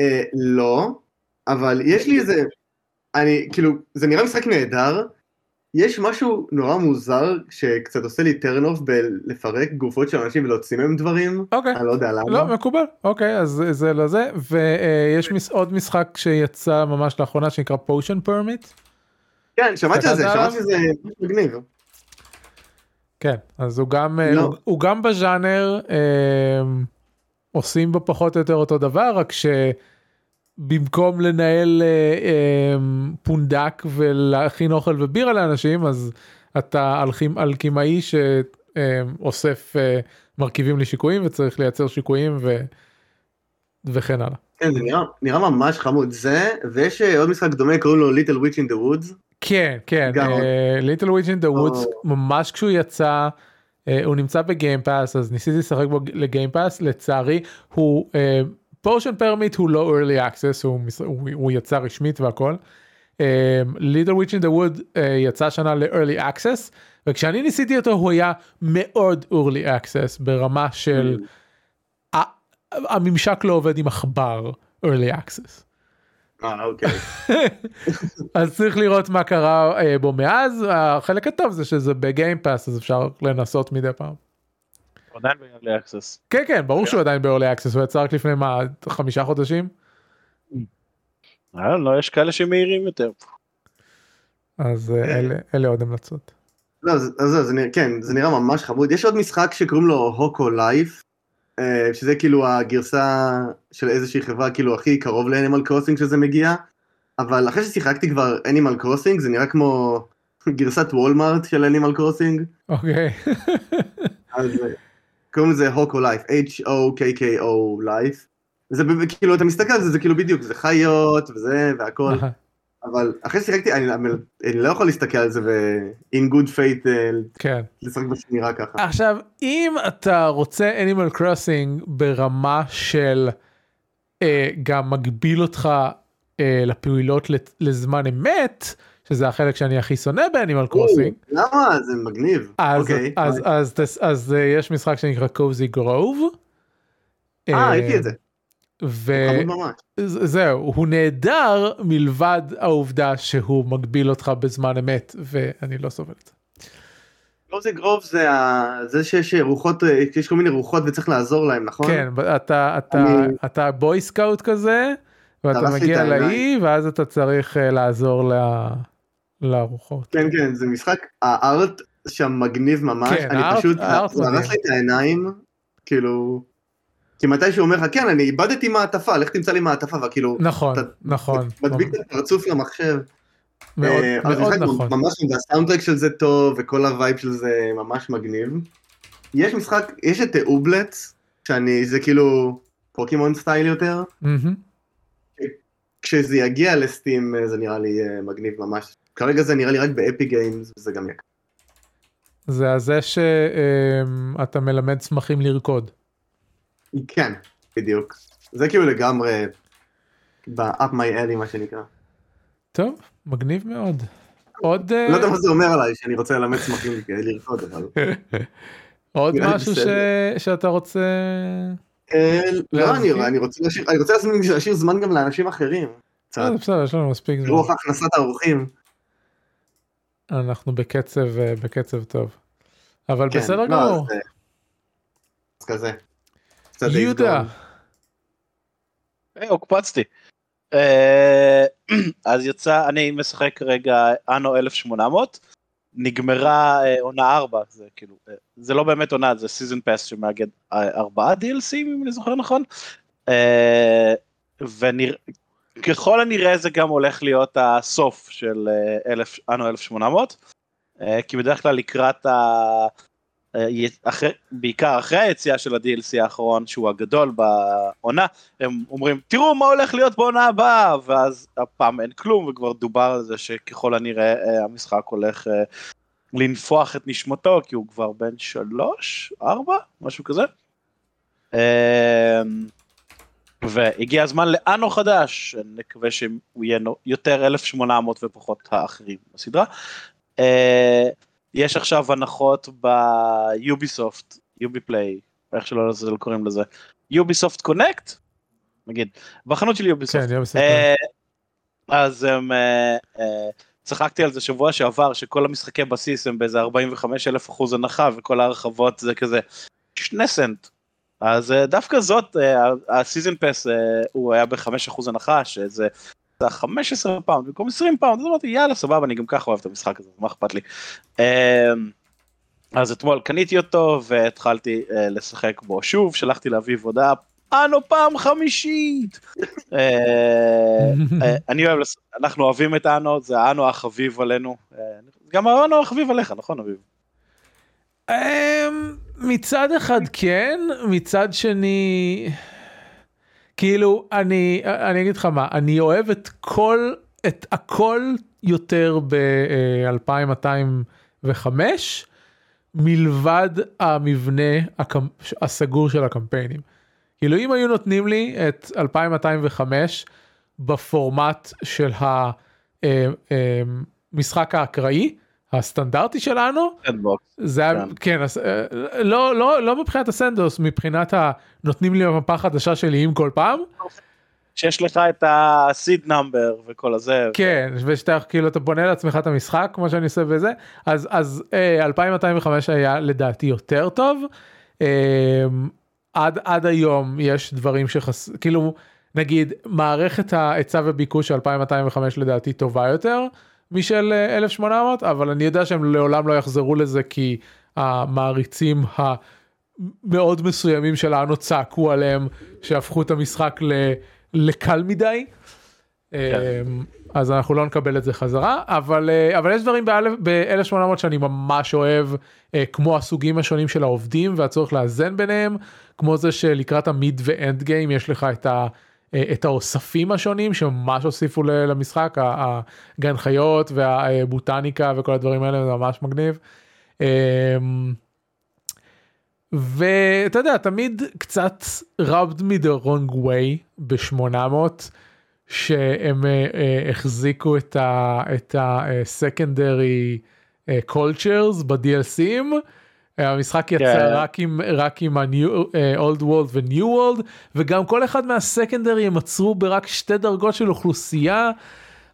אה, לא, אבל יש לי איזה, אני כאילו, זה נראה משחק נהדר, יש משהו נורא מוזר שקצת עושה לי turn off בלפרק גופות של אנשים ולהוציא מהם דברים, אוקיי, אני לא יודע למה. לא מקובל, אוקיי, אז זה לזה, ויש מס, עוד משחק שיצא ממש לאחרונה שנקרא Potion Permit. כן, שמעתי על זה, שמעתי שזה מגניב. כן, אז הוא גם, לא. הוא, הוא גם בז'אנר, אה, עושים בו פחות או יותר אותו דבר, רק ש... במקום לנהל אה, אה, פונדק ולהכין אוכל ובירה לאנשים אז אתה אלכימאי שאוסף אה, מרכיבים לשיקויים וצריך לייצר שיקויים ו... וכן הלאה. כן, זה נראה, נראה ממש חמוד זה ויש אה, עוד משחק דומה קוראים לו Little Witch in the Woods. כן כן Little Witch in the Woods ממש כשהוא יצא. אה, הוא נמצא ב Game Pass אז ניסיתי לשחק בו ל Game Pass לצערי הוא אה, Potion Permit הוא לא early access הוא, הוא, הוא יצא רשמית והכל. Little Witch in the Wood יצא השנה ל-early access וכשאני ניסיתי אותו הוא היה מאוד early access ברמה של mm. הממשק לא עובד עם עכבר early access. אה, אוקיי. אז צריך לראות מה קרה אה, בו מאז החלק הטוב זה שזה ב Game Pass אז אפשר לנסות מדי פעם. עדיין ב-early access. כן כן ברור שהוא עדיין ב-early access הוא יצא רק לפני מה חמישה חודשים. לא יש כאלה שמהירים יותר. אז אה, אלה, אלה עוד המלצות. לא, זה, זה, זה, נראה- כן, זה נראה ממש חמוד. יש עוד משחק שקוראים לו הוקו לייף, אה, שזה כאילו הגרסה של איזושהי חברה כאילו הכי קרוב לאנימל קרוסינג שזה מגיע, אבל אחרי ששיחקתי כבר אנימל קרוסינג זה נראה כמו גרסת וולמארט של אנימל קרוסינג, אוקיי. אז אה, קוראים לזה הוקו לייף, H-O-K-K-O לייף. זה כאילו אתה מסתכל על זה, זה כאילו בדיוק, זה חיות וזה והכל, אבל אחרי ששיחקתי אני, אני לא יכול להסתכל על זה ו-in good faith אה, כן. לשחק בשמירה ככה. עכשיו אם אתה רוצה אנימל קרוסינג ברמה של אה, גם מגביל אותך אה, לפעולות לזמן אמת שזה החלק שאני הכי שונא ב Animal Crossing למה? זה מגניב. אז אוקיי. אה, יש משחק שנקרא Cozy Grove. אה, ראיתי את זה. וזהו הוא נהדר מלבד העובדה שהוא מגביל אותך בזמן אמת ואני לא סובל את זה. Cozy Grove זה ה- זה שיש רוחות, אה, יש כל מיני רוחות וצריך לעזור להם, נכון? כן, אתה אתה אני- אתה boy scout כזה ואתה מגיע לאי ואז אתה צריך אה, לעזור ל- לרוחות. כן, כן, זה משחק, ה art שם מגניב ממש, כן, אני ה art- פשוט, ה art זה הרס לי את העיניים, כאילו, כי מתי שהוא אומר לך, כן, אני איבדתי מעטפה, לך תמצא לי מעטפה, וכאילו, נכון אתה נכון מדביק את הפרצוף למחשב. מאוד אה, מאוד נכון. ממש, והסאונדטרק של זה טוב, וכל ה vibe של זה ממש מגניב. יש משחק, יש את Ooblets, שאני, זה כאילו פוקימון style יותר, מהמם. כשזה יגיע ל Steam אה, זה נראה לי אה, מגניב ממש. כרגע זה נראה לי רק ב Epic Games וזה גם יקר. זה הזה שאתה מלמד צמחים לרקוד. כן, בדיוק. זה כאילו לגמרי ב-up my alley מה שנקרא. טוב מגניב מאוד. עוד אה, לא יודע מה זה אומר עליי שאני רוצה ללמד צמחים לרקוד אבל. עוד משהו ש-. שאתה רוצה אה, לא? אני אני רוצה להשאיר- זמן גם לאנשים אחרים. אה, בסדר יש לנו מספיק זמן. רוח הכנסת האורחים. אנחנו בקצב אה, בקצב טוב. אבל כן, בסדר לא, גמור. אז, אז כזה. יהודה. היי, הוקפצתי. אה, אז יצא, אני משחק כרגע אנו 1800, נגמרה אה, עונה 4, זה כאילו, אה, זה לא באמת עונה, זה סיזון פס שמאגד אה, ארבעה DLC אם אני זוכר נכון. אה, וככל הנראה זה גם הולך להיות הסוף של אה, אלף- אנו 1800, אה, כי בדרך כלל לקראת ה... אה, אחרי, בעיקר אחרי היציאה של ה-DLC האחרון שהוא הגדול בעונה הם אומרים תראו מה הולך להיות בעונה הבאה ואז הפעם אין כלום וכבר דובר על זה שככל הנראה אה, המשחק הולך לנפוח את נשמתו כי הוא כבר בן שלוש ארבע משהו כזה. והגיע הזמן לאנו חדש נקווה שהוא יהיה יותר 1800 ופחות האחרים בסדרה. אה, יש עכשיו הנחות ביוביסופט יובי פליי איך שלא לזה קוראים לזה Ubisoft Connect נגיד בחנות של Ubisoft כן, בסדר. אה, אז הם, אה, צחקתי על זה שבוע שעבר שכל המשחקי בסיס הם באיזה 45 אלף אחוז הנחה וכל ההרחבות זה כזה שני סנט. אז אה, דווקא זאת ה season pass הוא היה ב-5 אחוז הנחה שזה זה 15 פאונד במקום 20 פאונד אז אמרתי יאללה סבבה אני גם ככה אוהב את המשחק הזה מה אכפת לי. אה, אז אתמול קניתי אותו והתחלתי אה, לשחק בו שוב שלחתי לאביב הודעה אנו פעם חמישית. אה, אה, אני אוהב, אנחנו אוהבים את אנו, זה האנו החביב עלינו. אה, גם האנו החביב עליך, נכון אביב? מצד אחד כן, מצד שני, כאילו אני אני אגיד לך מה, אני אוהב את כל את הכל יותר ב-2205 מלבד המבנה הקמ- הסגור של הקמפיינים. כאילו אם היו נותנים לי את 2205 בפורמט של המשחק האקראי הסטנדרטי שלנו סנדבוקס. זה היה כן. כן אז, אה, לא לא לא מבחינת הסנדוס מבחינת הנותנים לי מפה חדשה שלי עם כל פעם שיש לך את הסיד נאמבר וכל הזה. כן ושאתה כאילו אתה בונה לעצמך את המשחק כמו שאני עושה בזה אז אז אה, 2205 היה לדעתי יותר טוב אה, עד עד היום יש דברים שחס כאילו נגיד מערכת ההיצע וביקוש של 2205 לדעתי טובה יותר משל 1800 אבל אני יודע שהם לעולם לא יחזרו לזה כי המעריצים המאוד מסוימים שלנו צעקו עליהם שהפכו את המשחק לקל מדי. כן. אז אנחנו לא נקבל את זה חזרה אבל אבל יש דברים ב-1800 שאני ממש אוהב כמו הסוגים השונים של העובדים והצורך לאזן ביניהם כמו זה שלקראת המיד ואנד גיים יש לך את ה... את האוספים השונים שממש הוסיפו למשחק הגן חיות והבוטניקה וכל הדברים האלה זה ממש מגניב. ואתה יודע תמיד קצת rubbed me the wrong way ב-800 שהם החזיקו את ה-secondary cultures ב-DLCים. המשחק יצא yeah. רק עם רק עם ה-old world ו-new world וגם כל אחד מהסקנדרי הם עצרו ברק שתי דרגות של אוכלוסייה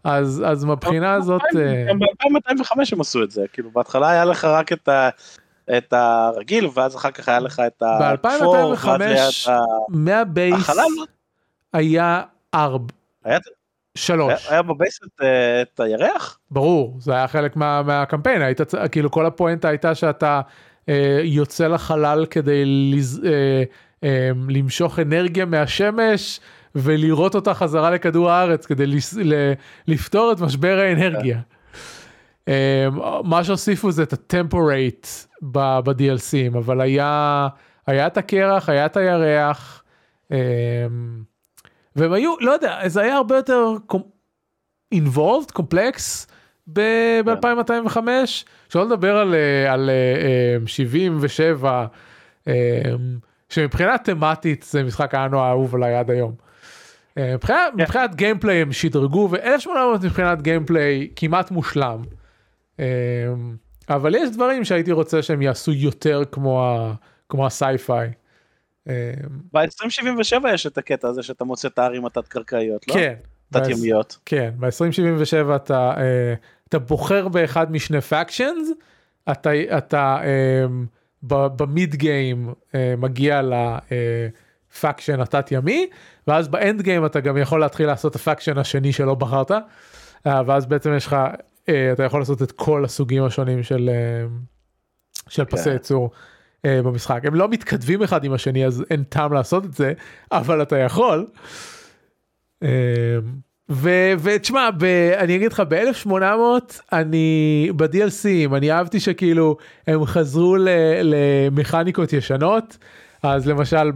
אז אז מבחינה הזאת גם ב-2205 הם עשו את זה כאילו בהתחלה היה לך רק את ה... את הרגיל ואז אחר כך היה לך את ה... ב-2005 מהבייס היה ארב. שלוש. היה בבייס את, את הירח? ברור זה היה חלק מה, מהקמפיין היית כאילו כל הפואנטה הייתה שאתה אה, יוצא לחלל כדי לז... אה, אה, למשוך אנרגיה מהשמש ולראות אותה חזרה לכדור הארץ כדי לפתור את משבר האנרגיה. מה שהוסיפו זה את ה temperate ב-DLCים אבל היה היה את הקרח היה את הירח והם היו לא יודע זה היה הרבה יותר involved complex ב-2205 שלא לדבר על, אה, על 77 אה, אה, שמבחינה תמטית זה משחק ה Anno האהוב עליי עד היום. מבחינת. כן. מבחינת gameplay הם שדרגו ו-1800 מבחינת gameplay כמעט מושלם. אבל יש דברים שהייתי רוצה שהם יעשו יותר כמו, ה sci-fi. ב-2077 יש את הקטע הזה שאתה מוצא את הערים התת קרקעיות, לא? כן. תת ימיות. כן, ב-2077 אתה אתה בוחר באחד משני factions, אתה, אתה אמ, ב mid game אה, מגיע ל faction התת ימי, ואז ב end game אתה גם יכול להתחיל לעשות את ה faction השני שלא בחרת, אה, ואז בעצם יש לך, אתה יכול לעשות את כל הסוגים השונים של, של פסי כן. ייצור. uh, במשחק הם לא מתכתבים אחד עם השני אז אין טעם לעשות את זה אבל אתה יכול. ותשמע אני אגיד לך ב-1800 אני ב-DLCים אני אהבתי שכאילו הם חזרו למכניקות ישנות אז למשל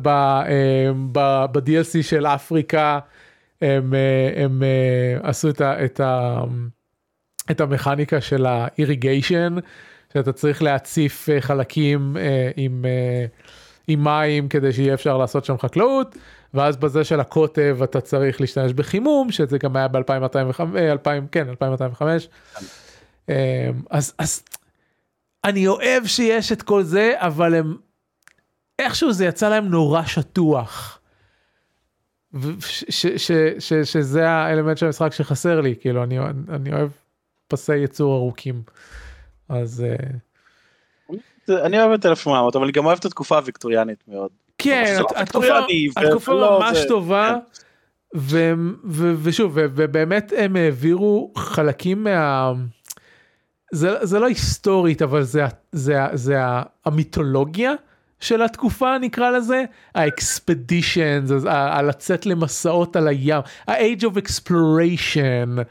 ב-DLC של אפריקה הם, הם עשו את, ה, את, ה, את המכניקה של האיריגיישן שאתה צריך להציף חלקים עם, עם מים כדי שיהיה אפשר לעשות שם חקלאות. ואז בזה של הקוטב אתה צריך להשתמש בחימום שזה גם היה ב-2205 2000 כן 2205 אמ, אז אז אני אוהב שיש את כל זה אבל הם איכשהו זה יצא להם נורא שטוח. שזה האלמנט של המשחק שחסר לי כאילו אני אני אוהב פסי ייצור ארוכים אז. אה, אני אוהב את 1800 אבל אני גם אוהב את התקופה הוויקטוריאנית מאוד. כן, התקופה ממש טובה. כן. ושוב ובאמת הם העבירו חלקים מה זה, זה לא היסטורית אבל זה, זה, זה המיתולוגיה של התקופה נקרא לזה האקספדישנס על לצאת למסעות על הים ה-age of exploration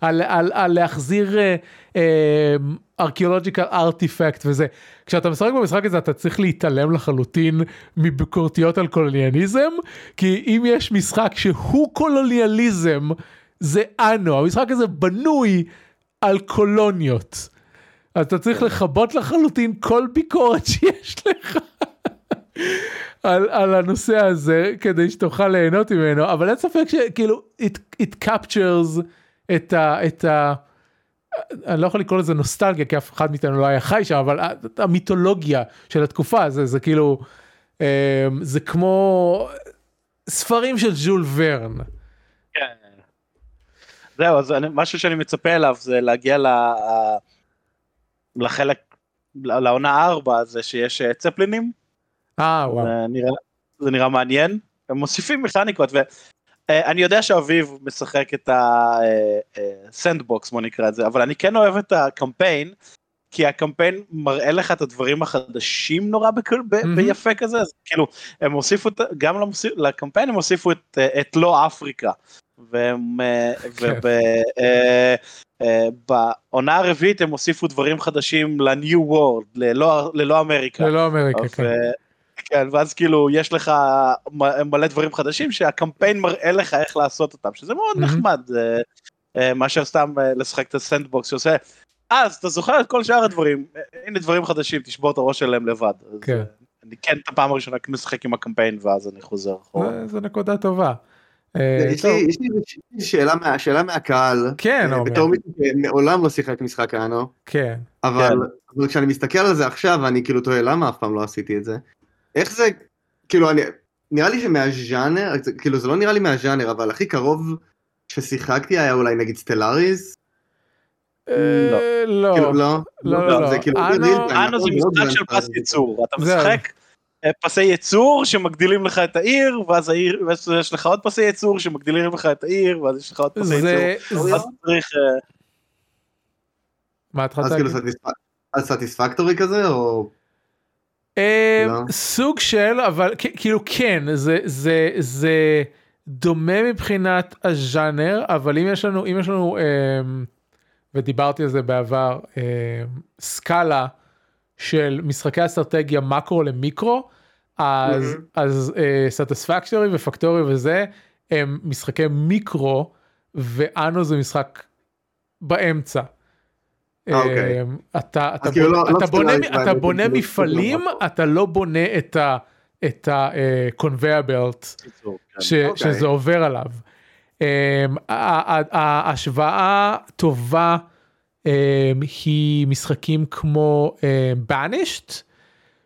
על, על, על להחזיר ארכיאולוג'יקל ארטיפקט וזה. כשאתה משחק במשחק הזה אתה צריך להתעלם לחלוטין מביקורתיות על קולוניאליזם כי אם יש משחק שהוא קולוניאליזם זה אנו המשחק הזה בנוי על קולוניות. אז אתה צריך לכבות לחלוטין כל ביקורת שיש לך. על, על הנושא הזה כדי שתוכל ליהנות ממנו אבל אין ספק שכאילו it, it captures את ה... את ה אני לא יכול לקרוא לזה נוסטלגיה כי אף אחד מאיתנו לא היה חי שם אבל המיתולוגיה של התקופה זה זה כאילו אמ, זה כמו ספרים של ז'ול ורן. כן. זהו אז אני, משהו שאני מצפה אליו זה להגיע ל, לחלק לעונה 4 זה שיש אה, צפלינים. אה וואו. זה נראה, זה נראה מעניין הם מוסיפים מכניקות אה, אני יודע שאביב משחק את הסנדבוקס בוא נקרא את זה אבל אני כן אוהב את הקמפיין כי הקמפיין מראה לך את הדברים החדשים נורא בכל, ב, מהמם. ביפה כזה אז כאילו הם הוסיפו גם למוסיפ, לקמפיין הם הוסיפו את, אה, את לא אפריקה. והם, אה, כן. וב, אה, אה, בעונה הרביעית הם הוסיפו דברים חדשים World, ללא, ללא אמריקה. ללא אמריקה, כן. כן, ואז כאילו יש לך מלא דברים חדשים שהקמפיין מראה לך איך לעשות אותם, שזה מאוד. נחמד, אה, אה, מאשר סתם אה, לשחק את הסנדבוקס שעושה, אז אתה זוכר את כל שאר הדברים, אה, הנה דברים חדשים, תשבור את הראש שלהם לבד. כן. אני כן את הפעם הראשונה משחק עם הקמפיין ואז אני חוזר אחורה. זו נקודה טובה. יש לי שאלה מה- שאלה מהקהל. כן, עומר. בתור מישהו שמעולם לא שיחק משחק אנו, כן. כן. אבל כשאני מסתכל על זה עכשיו, אני כאילו תוהה למה אף פעם לא עשיתי את זה. איך זה, כאילו, אני, נראה לי שמהז'אנר, כאילו זה לא נראה לי מהז'אנר, אבל הכי קרוב ששיחקתי היה אולי נגיד סטלאריס. אה, לא. כאילו, לא? לא, לא, לא. זה כאילו, אנו- זה? לא משחק של פס. ייצור, אתה. משחק אה, פסי ייצור שמגדילים לך את העיר, ואז יש לך עוד פסי ייצור שמגדילים לך את העיר, ואז יש לך עוד פסי ייצור. אז צריך, אה, מה התחלת אז כאילו להגיד? אז סטיספקטורי כזה, או... אה, לא? סוג של אבל כאילו כן זה זה זה דומה מבחינת הז'אנר אבל אם יש לנו אם יש לנו אה, ודיברתי על זה בעבר אה, סקאלה של משחקי אסטרטגיה מקרו למיקרו אז. אז סטספקטורי ופקטורי וזה הם משחקי מיקרו ואנו זה משחק באמצע. אה, אוקיי. אה, אתה כאילו בונה- לא- לא אתה בונה אתה מפעלים אתה לא בונה את ה... את ה-conveyor belt ייצור, כן. ש, אוקיי. שזה עובר עליו. Um, ההשוואה טובה um, היא משחקים כמו um, banished,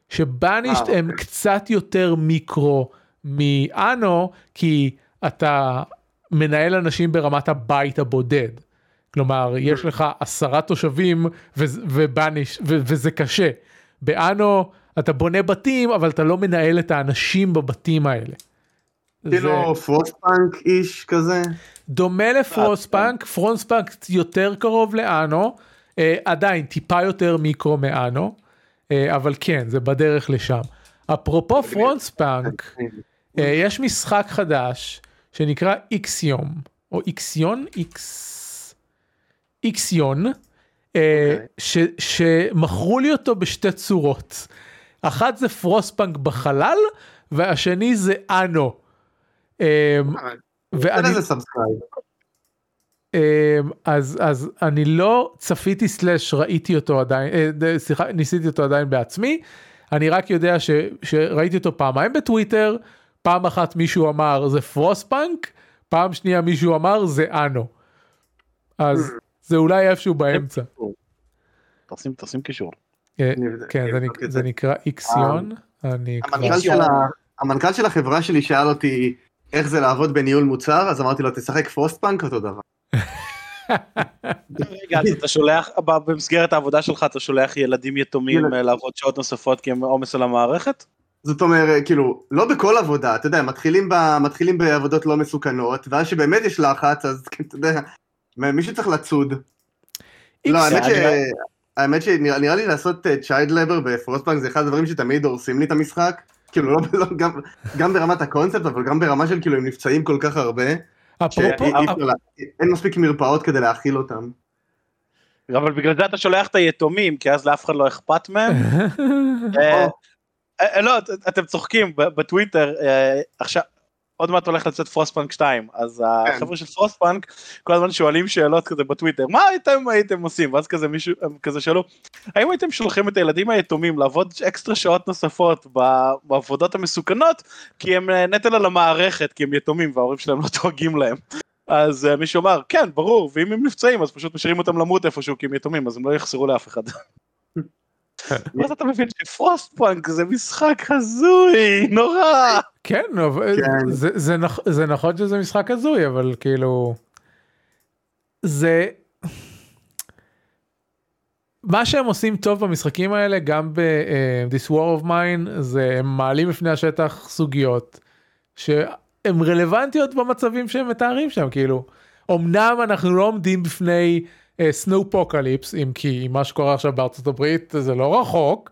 שבאנישט אה, הם קצת יותר מיקרו מאנו כי אתה מנהל אנשים ברמת הבית הבודד. כלומר יש לך עשרה תושבים ו- ובאניש ו- וזה קשה. באנו אתה בונה בתים אבל אתה לא מנהל את האנשים בבתים האלה. זה כאילו Frostpunk ish כזה. דומה ל Frostpunk, Frostpunk יותר קרוב ל Anno, אה, עדיין טיפה יותר מיקרו מ Anno, אה, אבל כן זה בדרך לשם. אפרופו Frostpunk, אה, יש משחק חדש שנקרא Ixium, או Ixion, איקס, איקסיון, אה, אוקיי. ש- שמכרו לי אותו בשתי צורות. אחת זה Frostpunk בחלל, והשני זה Anno. אה, ואני. אמ, אז אז אני לא צפיתי slash ראיתי אותו עדיין אה, סליחה ניסיתי אותו עדיין בעצמי אני רק יודע ש, שראיתי אותו פעמיים בטוויטר פעם אחת מישהו אמר זה Frostpunk פעם שנייה מישהו אמר זה Anno. אז זה אולי איפשהו באמצע. תשים תשים קישור. אה, כן אני זה. נקרא איקסיון. המנכ"ל של ה- המנכ"ל של החברה שלי שאל אותי איך זה לעבוד בניהול מוצר, אז אמרתי לו תשחק פרוסט פאנק אותו דבר. רגע, אז אתה שולח, במסגרת העבודה שלך אתה שולח ילדים יתומים אה, לעבוד שעות נוספות כי הם עומס על המערכת? זאת אומרת, כאילו, לא בכל עבודה, אתה יודע, מתחילים, ב, מתחילים בעבודות לא מסוכנות, ואז שבאמת יש לחץ, אז אתה יודע, מישהו צריך לצוד. לא, האמת ש... אני- האמת שנראה נראה לי לעשות child labor ב-Frostpunk זה אחד הדברים שתמיד הורסים לי את המשחק. כאילו, לא, לא גם, גם ברמת הקונספט, אבל גם ברמה של כאילו הם נפצעים כל כך הרבה, אפרופו אין מספיק מרפאות כדי להאכיל אותם. אבל בגלל זה אתה שולח את היתומים כי אז לאף אחד לא אכפת מהם. אה, אה, לא, את- אתם צוחקים ב- בטוויטר אה, עכשיו. עוד מעט הולך לצאת Frostpunk 2 אז החבר'ה של Frostpunk כל הזמן שואלים שאלות כזה בטוויטר מה הייתם הייתם עושים ואז כזה מישהו כזה שאלו האם הייתם שולחים את הילדים היתומים לעבוד אקסטרה שעות נוספות בעבודות המסוכנות כי הם אה, נטל על המערכת כי הם יתומים וההורים שלהם לא דואגים להם. אז אה, מישהו אמר כן ברור ואם הם נפצעים אז פשוט משאירים אותם למות איפשהו כי הם יתומים אז הם לא יחסרו לאף אחד. ואז אתה מבין ש-Frostpunk זה משחק הזוי נורא. כן, כן. זה, זה, נכ- זה נכון שזה משחק הזוי, אבל כאילו... זה... מה שהם עושים טוב במשחקים האלה, גם ב-This War of Mine, זה הם מעלים בפני השטח סוגיות, הן רלוונטיות במצבים שהם מתארים שם כאילו. אמנם אנחנו לא עומדים בפני snowpocalypse אם כי מה שקורה עכשיו בארצות הברית זה לא רחוק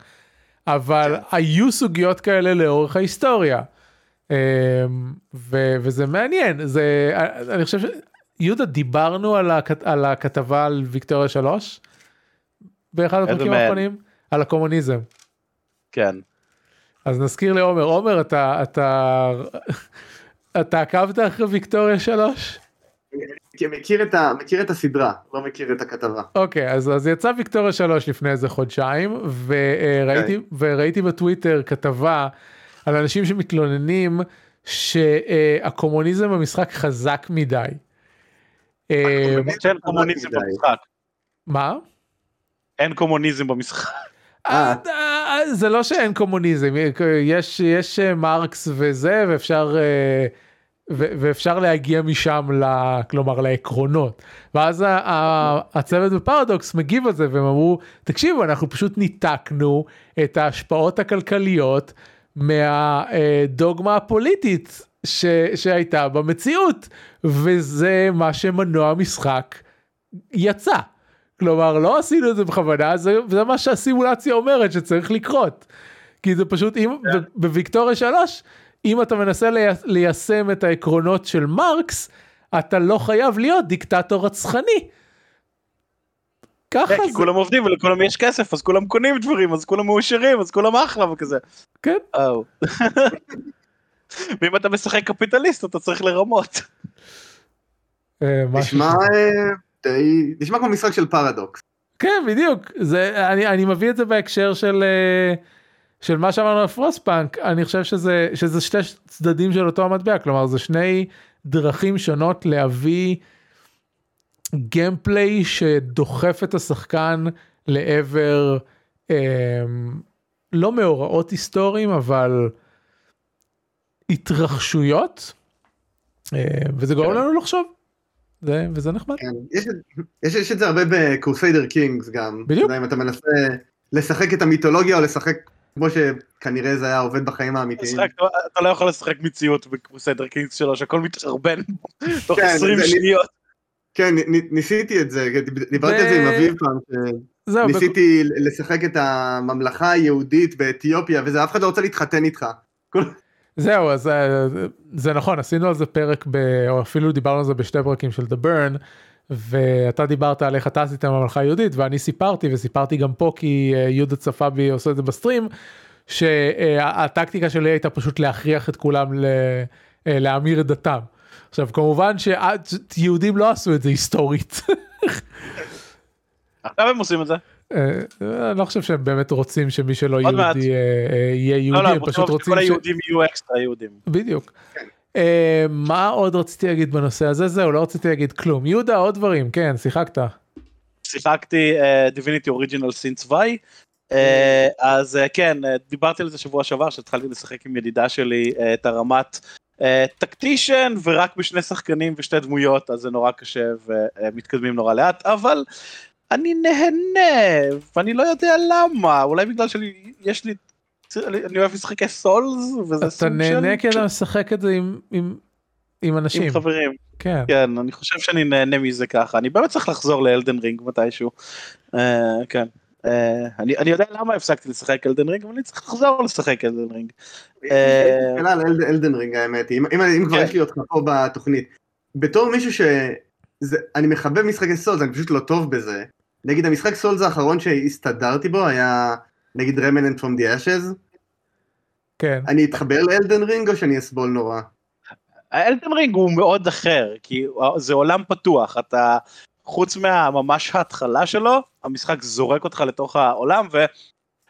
אבל כן. היו סוגיות כאלה לאורך ההיסטוריה. אמ, ו- וזה מעניין זה אני חושב שיהודה דיברנו על, הכת- על הכתבה על ויקטוריה 3 באחד הפרקים האחרונים על הקומוניזם. כן. אז נזכיר לעומר עומר אתה אתה אתה עקבת אחרי ויקטוריה 3? מכיר את, ה, מכיר את הסדרה, לא מכיר את הכתבה. אוקיי, okay, אז, אז יצא ויקטוריה 3 לפני איזה חודשיים, וראיתי, okay. וראיתי בטוויטר כתבה על אנשים שמתלוננים שהקומוניזם במשחק חזק מדי. אין קומוניזם במשחק. מה? אין קומוניזם במשחק. אה. אה, זה לא שאין קומוניזם, יש, יש מרקס וזה, ואפשר... ואפשר להגיע משם ל, כלומר לעקרונות ואז הצוות בפרדוקס מגיב על זה והם אמרו תקשיבו אנחנו פשוט ניתקנו את ההשפעות הכלכליות מהדוגמה הפוליטית ש, שהייתה במציאות וזה מה שמנוע משחק יצא. כלומר לא עשינו את זה בכוונה זה, זה מה שהסימולציה אומרת שצריך לקרות. כי זה פשוט אם כן. בוויקטוריה 3 אם אתה מנסה ליישם את העקרונות של מרקס, אתה לא חייב להיות דיקטטור רצחני. ככה זה. כי כולם עובדים ולכולם יש כסף, אז כולם קונים דברים, אז כולם מאושרים, אז כולם אחלה וכזה. כן. ואם אתה משחק קפיטליסט אתה צריך לרמות. אה, נשמע אה, די, נשמע כמו משחק של פרדוקס. כן בדיוק, זה, אני, אני מביא את זה בהקשר של... אה, של מה שאמרנו על Frostpunk אני חושב שזה שזה שתי צדדים של אותו המטבע כלומר זה שני דרכים שונות להביא gameplay שדוחף את השחקן לעבר אה, לא מאורעות היסטוריים אבל התרחשויות אה, וזה גורם כן. לנו לחשוב. זה, וזה נחמד. כן, יש, יש, יש את זה הרבה ב Crusader Kings גם. בדיוק. אם אתה מנסה לשחק את המיתולוגיה או לשחק כמו שכנראה זה היה עובד בחיים האמיתיים. אתה לא יכול לשחק מציאות בקרוסיידר קינגס 3, הכל מתחרבן תוך 20 כן, שניות. כן, ניסיתי את זה, דיברתי על זה עם אביב פעם, ניסיתי לשחק את הממלכה היהודית באתיופיה, וזה אף אחד לא רוצה להתחתן איתך. זהו, אז אה, זה נכון, עשינו על זה פרק, או אפילו דיברנו על זה בשתי פרקים של The Burn, ואתה דיברת על איך אתה עשית ממלכה יהודית ואני סיפרתי וסיפרתי גם פה כי אה, יהודה צפה בי עושה את זה בסטרים שהטקטיקה שלי הייתה פשוט להכריח את כולם אה, להמיר את דתם. עכשיו כמובן שיהודים לא עשו את זה היסטורית. עכשיו הם עושים את זה. אה, אני לא חושב שהם באמת רוצים שמי שלא יהודי יהיה יהודי, לא, לא, הם פשוט רוצים שכל היהודים יהיו אקסטרה יהודים. בדיוק. אה, מה עוד רציתי להגיד בנושא הזה? זהו לא רציתי להגיד כלום. יהודה עוד דברים. כן שיחקת. שיחקתי דיביניטי אוריג'ינל סינס וואי אז uh, כן uh, דיברתי על זה שבוע שעבר שהתחלתי לשחק עם ידידה שלי uh, את הרמת טקטישן uh, ורק בשני שחקנים ושתי דמויות אז זה נורא קשה ומתקדמים נורא לאט. אבל אני נהנה ואני לא יודע למה. אולי בגלל שיש לי אני אוהב משחקי Souls וזה סוג של... אתה נהנה כי אתה משחק את זה עם, עם, עם אנשים. עם חברים. כן. כן, אני חושב שאני נהנה מזה ככה. אני באמת צריך לחזור ל-Elden Ring מתישהו. אה, כן. אה, אני, אני יודע למה הפסקתי לשחק אלדן רינג, אבל אני צריך לחזור לשחק Elden Ring. שאלה על Elden Ring האמת, אם, אם, אם כבר כן. יש לי אותך פה בתוכנית. בתור מישהו ש... זה, אני מחבב משחקי Souls, אני פשוט לא טוב בזה. נגיד המשחק סולס האחרון שהסתדרתי בו היה נגיד רמננט פרום די אשז? כן. אני אתחבר לאלדן רינג או שאני אסבול נורא? האלדן רינג הוא מאוד אחר, כי זה עולם פתוח, אתה, חוץ מהממש ההתחלה שלו, המשחק זורק אותך לתוך העולם ו...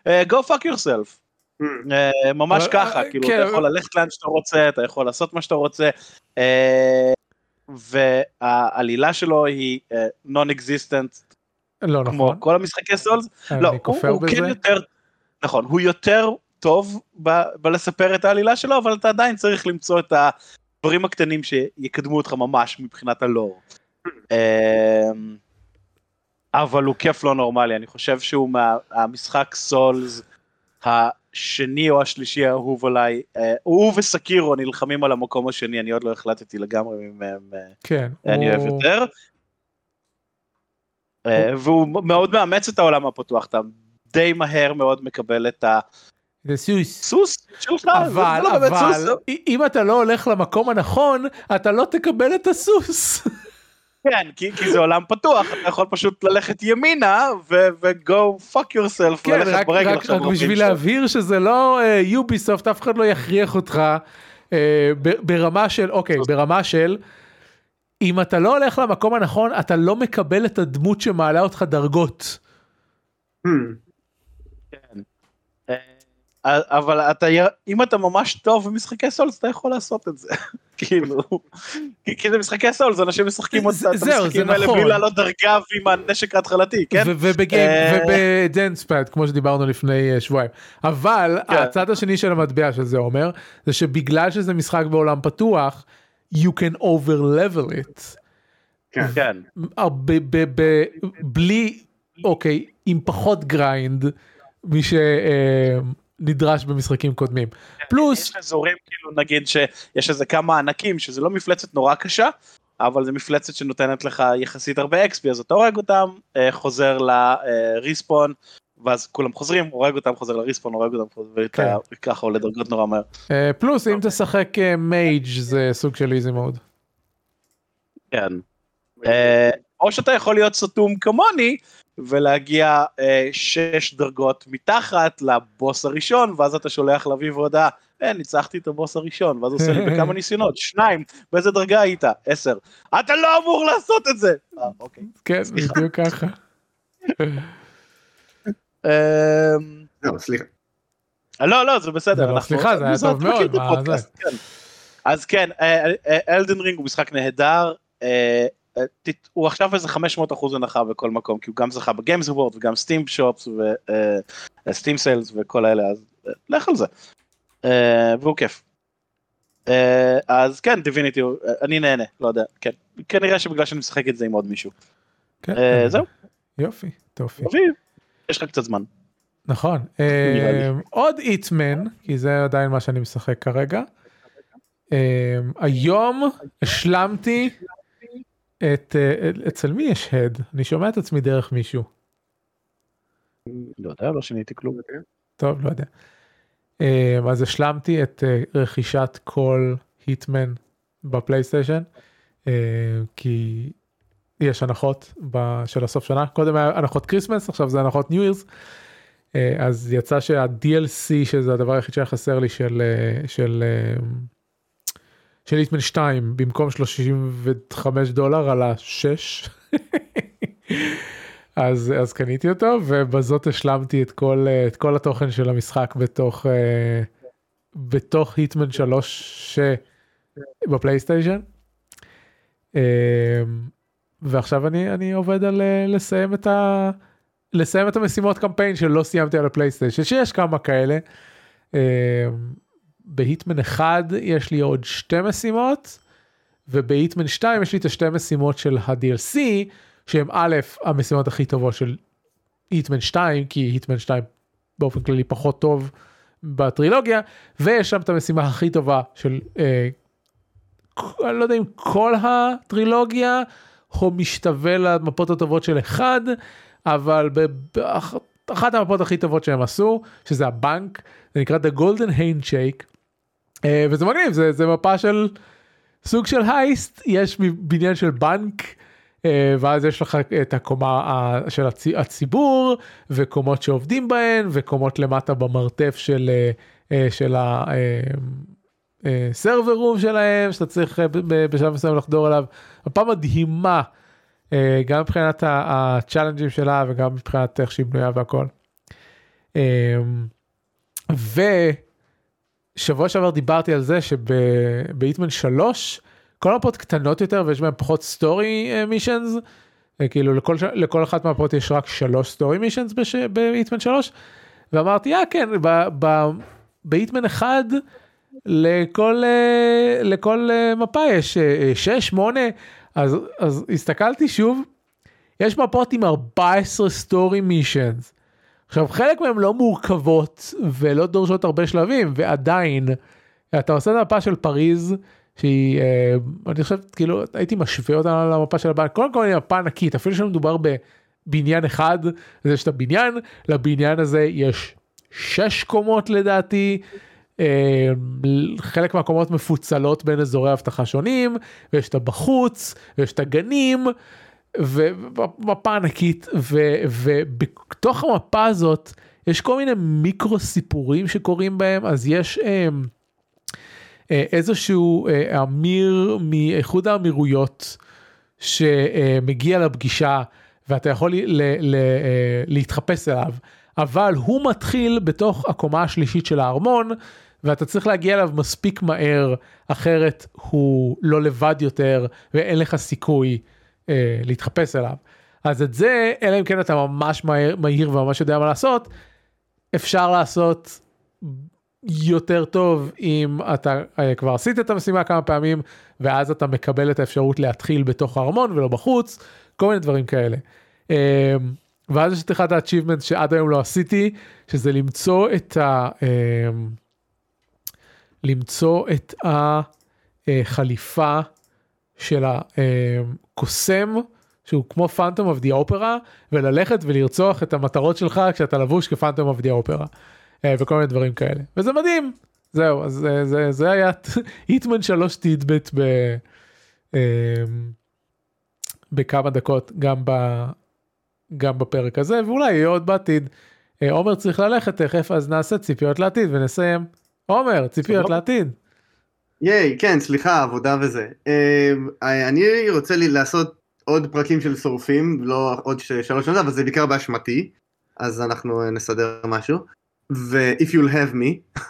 Uh, go fuck yourself. Mm. Uh, ממש uh, ככה, uh, כאילו כן. אתה יכול ללכת לאן שאתה רוצה, אתה יכול לעשות מה שאתה רוצה. והעלילה שלו היא non-existent לא כמו נכון. כל המשחקי Souls. לא, הוא, הוא כן יותר, נכון, הוא יותר טוב ב, בלספר את העלילה שלו, אבל אתה עדיין צריך למצוא את הדברים הקטנים שיקדמו אותך ממש מבחינת הלור. אמ, אבל הוא כיף לא נורמלי, אני חושב שהוא מהמשחק Souls השני או השלישי האהוב עליי, אה, הוא ו-Sekiro נלחמים על המקום השני, אני עוד לא החלטתי לגמרי מהם אה, כן. אני אוהב הוא- יותר. אה, והוא מאוד מאמץ את העולם הפתוח, אתה די מהר מאוד מקבל את זה סוס. שלך, אבל, זה לא באמת אבל, סוס. אם אתה לא הולך למקום הנכון, אתה לא תקבל את הסוס. כן, כי, כי זה עולם פתוח, אתה יכול פשוט ללכת ימינה ו-go fuck yourself, כן, ללכת רק, ברגל רק, עכשיו רק בשביל שלו. להבהיר שזה לא יוביסופט, אף אחד לא יכריח אותך אה, ב- ברמה של, אוקיי, ברמה של, אם אתה לא הולך למקום הנכון, אתה לא מקבל את הדמות שמעלה אותך דרגות. Hmm. כן. אה, אבל אתה, אם אתה ממש טוב במשחקי סולס, אתה יכול לעשות את זה. כאילו, כי- זה משחקי סולס, אנשים משחקים את המשחקים האלה נכון. בלי לעלות דרגה ועם הנשק ההתחלתי, כן? אה. ובדנספד, כמו שדיברנו לפני אה, שבועיים. אבל כן. הצד השני של המטבע של זה אומר, זה שבגלל שזה משחק בעולם פתוח, you can over level it. כן. בלי, אוקיי, עם פחות grind, מי שנדרש במשחקים קודמים. פלוס, יש אזורים כאילו נגיד שיש איזה כמה ענקים שזה לא מפלצת נורא קשה אבל זה מפלצת שנותנת לך יחסית הרבה XP אז אתה הורג אותם אה, חוזר לריספון ואז כולם חוזרים הורג אותם חוזר לריספון הורג אותם חוזר כן. וככה עולה דרגות נורא מהר. אה, פלוס אם תשחק מייג' זה סוג של איזי מוד. כן. אה, או שאתה יכול להיות סתום כמוני ולהגיע אה, שש דרגות מתחת לבוס הראשון ואז אתה שולח לאביב הודעה אה, ניצחתי את הבוס הראשון ואז הוא עושה לי בכמה ניסיונות שניים באיזה דרגה היית עשר אתה לא אמור לעשות את זה אה, אוקיי. כן. בדיוק ככה. אה, לא, סליחה. לא לא זה בסדר לא, אנחנו- סליחה, זה היה טוב מאוד, כן. אז כן אלדן רינג הוא משחק נהדר. אה, אה, הוא עכשיו איזה 500 אחוז הנחה בכל מקום כי הוא גם זכה בגיימס וורד וגם סטים שופס וסטים סיילס וכל האלה אז אה, לך על זה. אה, והוא כיף. אה, אז כן דיביניטי אני נהנה לא יודע כן כנראה שבגלל שאני משחק את זה עם עוד מישהו. כן, אה, אה, זהו יופי, טופי. יש לך קצת זמן. נכון. אה, עוד איטמן, כי זה עדיין מה שאני משחק כרגע. אה, היום השלמתי את, אה, אצל מי יש הד? אני שומע את עצמי דרך מישהו. לא יודע לא שיניתי כלום. טוב, לא יודע. אה, אז השלמתי את אה, רכישת כל Hitman בפלייסטיישן, כי יש הנחות של הסוף שנה, קודם היה הנחות Christmas, עכשיו זה הנחות New Year's. אז יצא שה-DLC שזה הדבר היחיד שהיה חסר לי של של של Hitman 2 במקום 35 דולר על ה-6. אז אז קניתי אותו ובזאת השלמתי את כל את כל התוכן של המשחק בתוך אה, בתוך היטמן 3 שבפלייסטיישן. אה, ועכשיו אני אני עובד על אה, לסיים את ה... לסיים את המשימות קמפיין שלא סיימתי על הפלייסטיישן שיש כמה כאלה. בהיטמן 1 יש לי עוד שתי משימות ובהיטמן 2 יש לי את השתי משימות של ה-DLC שהם א' המשימות הכי טובות של היטמן 2 כי היטמן 2 באופן כללי פחות טוב בטרילוגיה ויש שם את המשימה הכי טובה של אה, אני לא יודע אם כל הטרילוגיה או משתווה למפות הטובות של אחד אבל באחת המפות הכי טובות שהם עשו שזה הבנק זה נקרא The Golden Handshake וזה מגניב זה, זה מפה של סוג של heist יש בניין של בנק אה, ואז יש לך את הקומה של הצ- הציבור וקומות שעובדים בהן וקומות למטה במרתף של אה, אה, של ה-server room שלהם שאתה צריך אה, בשלב מסוים לחדור אליו. מפה מדהימה אה, גם מבחינת הצ'אלנג'ים שלה וגם מבחינת איך שהיא בנויה והכל. אה, ושבוע שעבר דיברתי על זה שב-Hitman 3 כל המפות קטנות יותר ויש בהן פחות story missions כאילו לכל, לכל אחת מהמפות יש רק שלוש story missions ב-Hitman 3 ואמרתי אה כן ב-Hitman 1 לכל אה, לכל אה, מפה יש 6 8 אז אז הסתכלתי שוב יש מפות עם 14 סטורי מישנס עכשיו חלק מהן לא מורכבות ולא דורשות הרבה שלבים ועדיין אתה עושה את המפה של פריז שהיא אה, אני חושב כאילו הייתי משווה אותה למפה של הבנק קודם כל היא מפה ענקית אפילו שמדובר בבניין אחד אז יש את הבניין לבניין הזה יש שש קומות לדעתי אה, חלק מהקומות מפוצלות בין אזורי אבטחה שונים ויש את הבחוץ ויש את הגנים ומפה ענקית ובתוך המפה הזאת יש כל מיני מיקרו סיפורים שקורים בהם אז יש אה, אה, איזשהו אה, אמיר מאיחוד האמירויות שמגיע לפגישה ואתה יכול ל, ל, אה, להתחפש אליו אבל הוא מתחיל בתוך הקומה השלישית של הארמון ואתה צריך להגיע אליו מספיק מהר אחרת הוא לא לבד יותר ואין לך סיכוי אה, להתחפש אליו. אז את זה אלא אם כן אתה ממש מהיר, מהיר וממש יודע מה לעשות אפשר לעשות יותר טוב אם אתה אה, כבר עשית את המשימה כמה פעמים ואז אתה מקבל את האפשרות להתחיל בתוך הארמון ולא בחוץ כל מיני דברים כאלה. אה, ואז יש את אחד ה-achievements שעד היום לא עשיתי שזה למצוא את ה... אה, למצוא את החליפה של הקוסם שהוא כמו Phantom of the Opera וללכת ולרצוח את המטרות שלך כשאתה לבוש כ-Phantom of the Opera. אה, וכל מיני דברים כאלה וזה מדהים זהו אז זה, זה, זה היה Hitman שלוש tidbit ב, אמ, בכמה דקות גם, ב, גם בפרק הזה ואולי יהיה עוד בעתיד. אה, עומר צריך ללכת תכף אז נעשה ציפיות לעתיד ונסיים. עומר ציפיות לעתיד. ייי כן סליחה עבודה וזה אמ, אני רוצה לי לעשות עוד פרקים של שורפים לא עוד שלוש שנות אבל זה בעיקר באשמתי אז אנחנו נסדר משהו. ו-if you'll have me,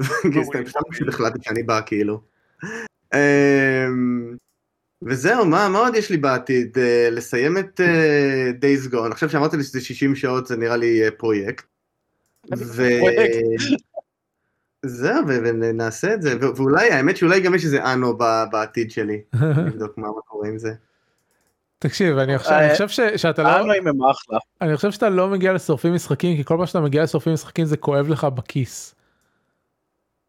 פשוט החלטתי שאני בא כאילו. אמ, וזהו, מה, מה עוד יש לי בעתיד? Uh, לסיים את Days Gone, עכשיו שאמרתי לי שזה 60 שעות זה נראה לי פרויקט. ו... זהו, ונעשה את זה, ואולי, האמת שאולי גם יש איזה אנו בעתיד שלי, נבדוק מה קורה עם זה. תקשיב אני חושב, אני חושב שאתה לא, הם אחלה. אני חושב שאתה לא מגיע לשורפים משחקים כי כל פעם שאתה מגיע לשורפים משחקים זה כואב לך בכיס.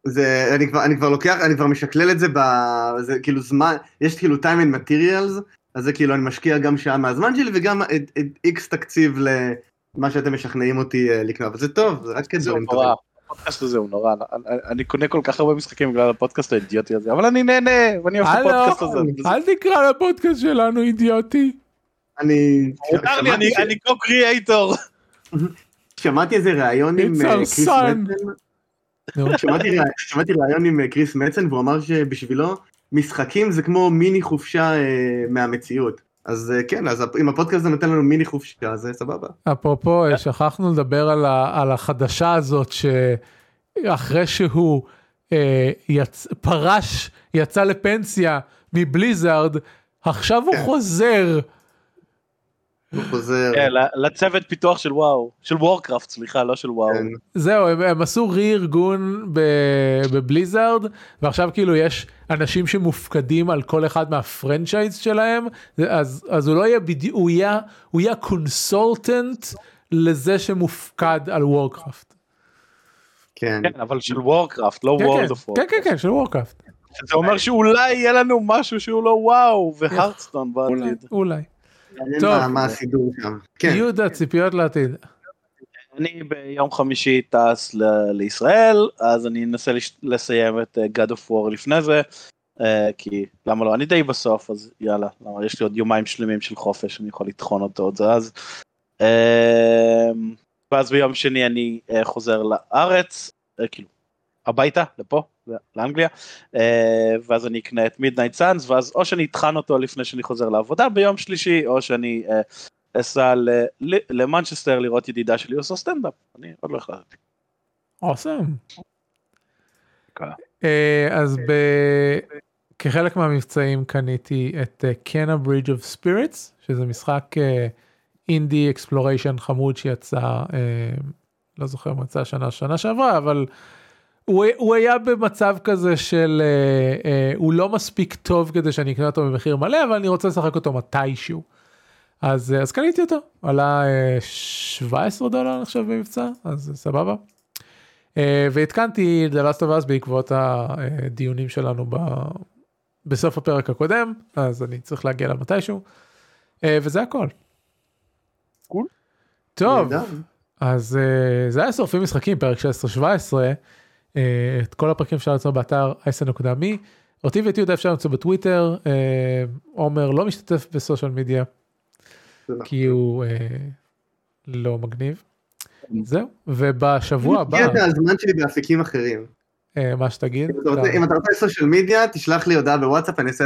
זה אני כבר אני כבר לוקח אני כבר משקלל את זה בזה כאילו זמן יש כאילו time and materials אז זה כאילו אני משקיע גם שעה מהזמן שלי וגם את, את איקס תקציב למה שאתם משכנעים אותי אה, לקנות וזה טוב זה רק כדברים טובים. הפודקאסט הזה הוא נורא, אני קונה כל כך הרבה משחקים בגלל הפודקאסט האידיוטי הזה, אבל אני נהנה, ואני אוהב את הפודקאסט הזה. אל תקרא לפודקאסט שלנו אידיוטי. אני... אני קו-קריאייטור. שמעתי איזה ראיון עם אה, קריס מצן. שמעתי ראיון עם אה, קריס מצן והוא אמר שבשבילו משחקים זה כמו מיני חופשה אה, מהמציאות. אז כן, אז אם הפודקאסט הזה נותן לנו מיני חופשה, אז סבבה. אפרופו, שכחנו לדבר על, ה, על החדשה הזאת, שאחרי שהוא אה, יצ... פרש, יצא לפנסיה מבליזארד, עכשיו כן. הוא חוזר. הוא חוזר. כן, לצוות פיתוח של וואו, של Warcraft, סליחה, לא של וואו. כן. זהו, הם, הם עשו רי-ארגון ב-Blizzard, ועכשיו כאילו יש אנשים שמופקדים על כל אחד מה-franchise שלהם, אז, אז הוא לא יהיה בדיוק, הוא יהיה, הוא יהיה consultant לזה שמופקד על Warcraft. כן. כן, אבל של Warcraft, לא World of Warcraft. כן, כן, כן, של Warcraft. זה אומר שאולי יהיה לנו משהו שהוא לא וואו, והרדסטון בעתיד. אולי. טוב, מה הסידור שם. כן. יהודה, ציפיות לעתיד. אני ביום חמישי טס לישראל, אז אני אנסה לסיים את אה, God of War לפני זה, אה, כי למה לא, אני די בסוף, אז יאללה, למה יש לי עוד יומיים שלמים של חופש, אני יכול לטחון אותו עוד זה אז. אה, ואז ביום שני אני חוזר לארץ, כאילו, הביתה, לפה, לאנגליה, ואז אני אקנה את Midnight Suns, ואז או שאני אטחן אותו לפני שאני חוזר לעבודה ביום שלישי, או שאני אסע למנצ'סטר לראות ידידה שלי עושה סטנדאפ, אני עוד לא החלטתי. Awesome. אה, אז כחלק מהמבצעים קניתי את Kena: Bridge of Spirits שזה משחק indie exploration חמוד שיצא אה, לא זוכר אם יצא שנה שנה שעברה אבל הוא, הוא היה במצב כזה של uh, uh, הוא לא מספיק טוב כדי שאני אקנה אותו במחיר מלא אבל אני רוצה לשחק אותו מתישהו. אז אז קניתי אותו עלה אה, 17 דולר עכשיו במבצע אז סבבה. אה, והתקנתי The Last of Us בעקבות הדיונים שלנו ב... בסוף הפרק הקודם אז אני צריך להגיע אליו מתישהו אה, וזה הכל. קול. טוב. אז אה, זה היה שורפים משחקים פרק 16-17 אה, את כל הפרקים אפשר למצוא באתר אייסן.מי אותי ואת יהודה אפשר למצוא בטוויטר אה, עומר לא משתתף בסושיאל מדיה נכון. כי הוא אה, לא מגניב. זהו ובשבוע הבא אני את הזמן שלי באפיקים אחרים. אה, מה שתגיד אם אתה רוצה- סושיאל מדיה, תשלח לי הודעה בוואטסאפ, אני אעשה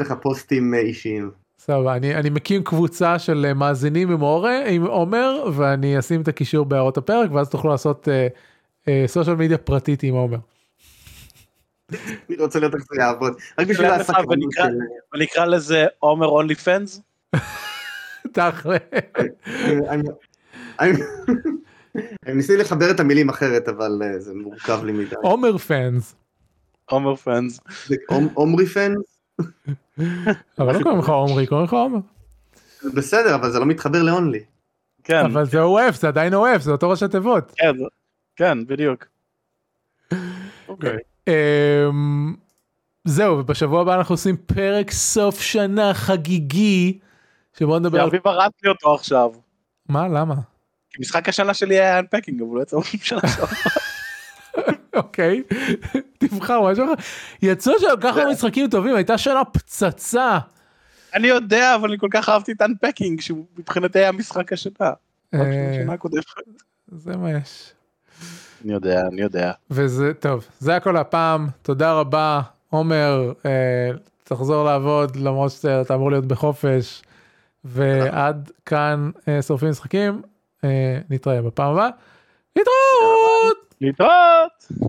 לך אה, פוסטים אה, אישיים. סבבה אני אני מקים קבוצה של אה, מאזינים עם עומר עם עומר ואני אשים את הקישור בהערות הפרק ואז תוכלו לעשות סושיאל מדיה פרטית עם עומר. אני רוצה לראות איך זה יעבוד. רק בשביל הסקרנות ונקרא- של... ונקרא לזה עומר אונלי פנס. תכל'ה. אני- ניסיתי לחבר את המילים אחרת, אבל אה, זה מורכב לי מדי. עומר פאנס. עומר עומ- עומרי פן? אבל לא קוראים לך עומרי קוראים לך עומר. בסדר, אבל זה לא מתחבר לאונלי. כן, אבל זה אוהב זה עדיין אוהב זה אותו ראשי תיבות. כן, כן, בדיוק. אוקיי. אמ, זהו ובשבוע הבא אנחנו עושים פרק סוף שנה חגיגי. שבוא נדבר על אביב הרס לי אותו עכשיו. מה למה כי משחק השנה שלי היה אנפקינג, אבל הוא יצא בשנה שעברה. אוקיי תבחר משהו אחר יצא שם ככה משחקים טובים הייתה שנה פצצה. אני יודע, אבל אני כל כך אהבתי את אנפקינג, שהוא מבחינתי היה משחק השנה. אה. זה מה יש. אני יודע, אני יודע. וזה טוב זה הכל הפעם תודה רבה עומר אה, תחזור לעבוד למרות שאתה אמור להיות בחופש ועד כאן אה, שורפים משחקים אה, נתראה בפעם הבאה. להתראות. להתראות!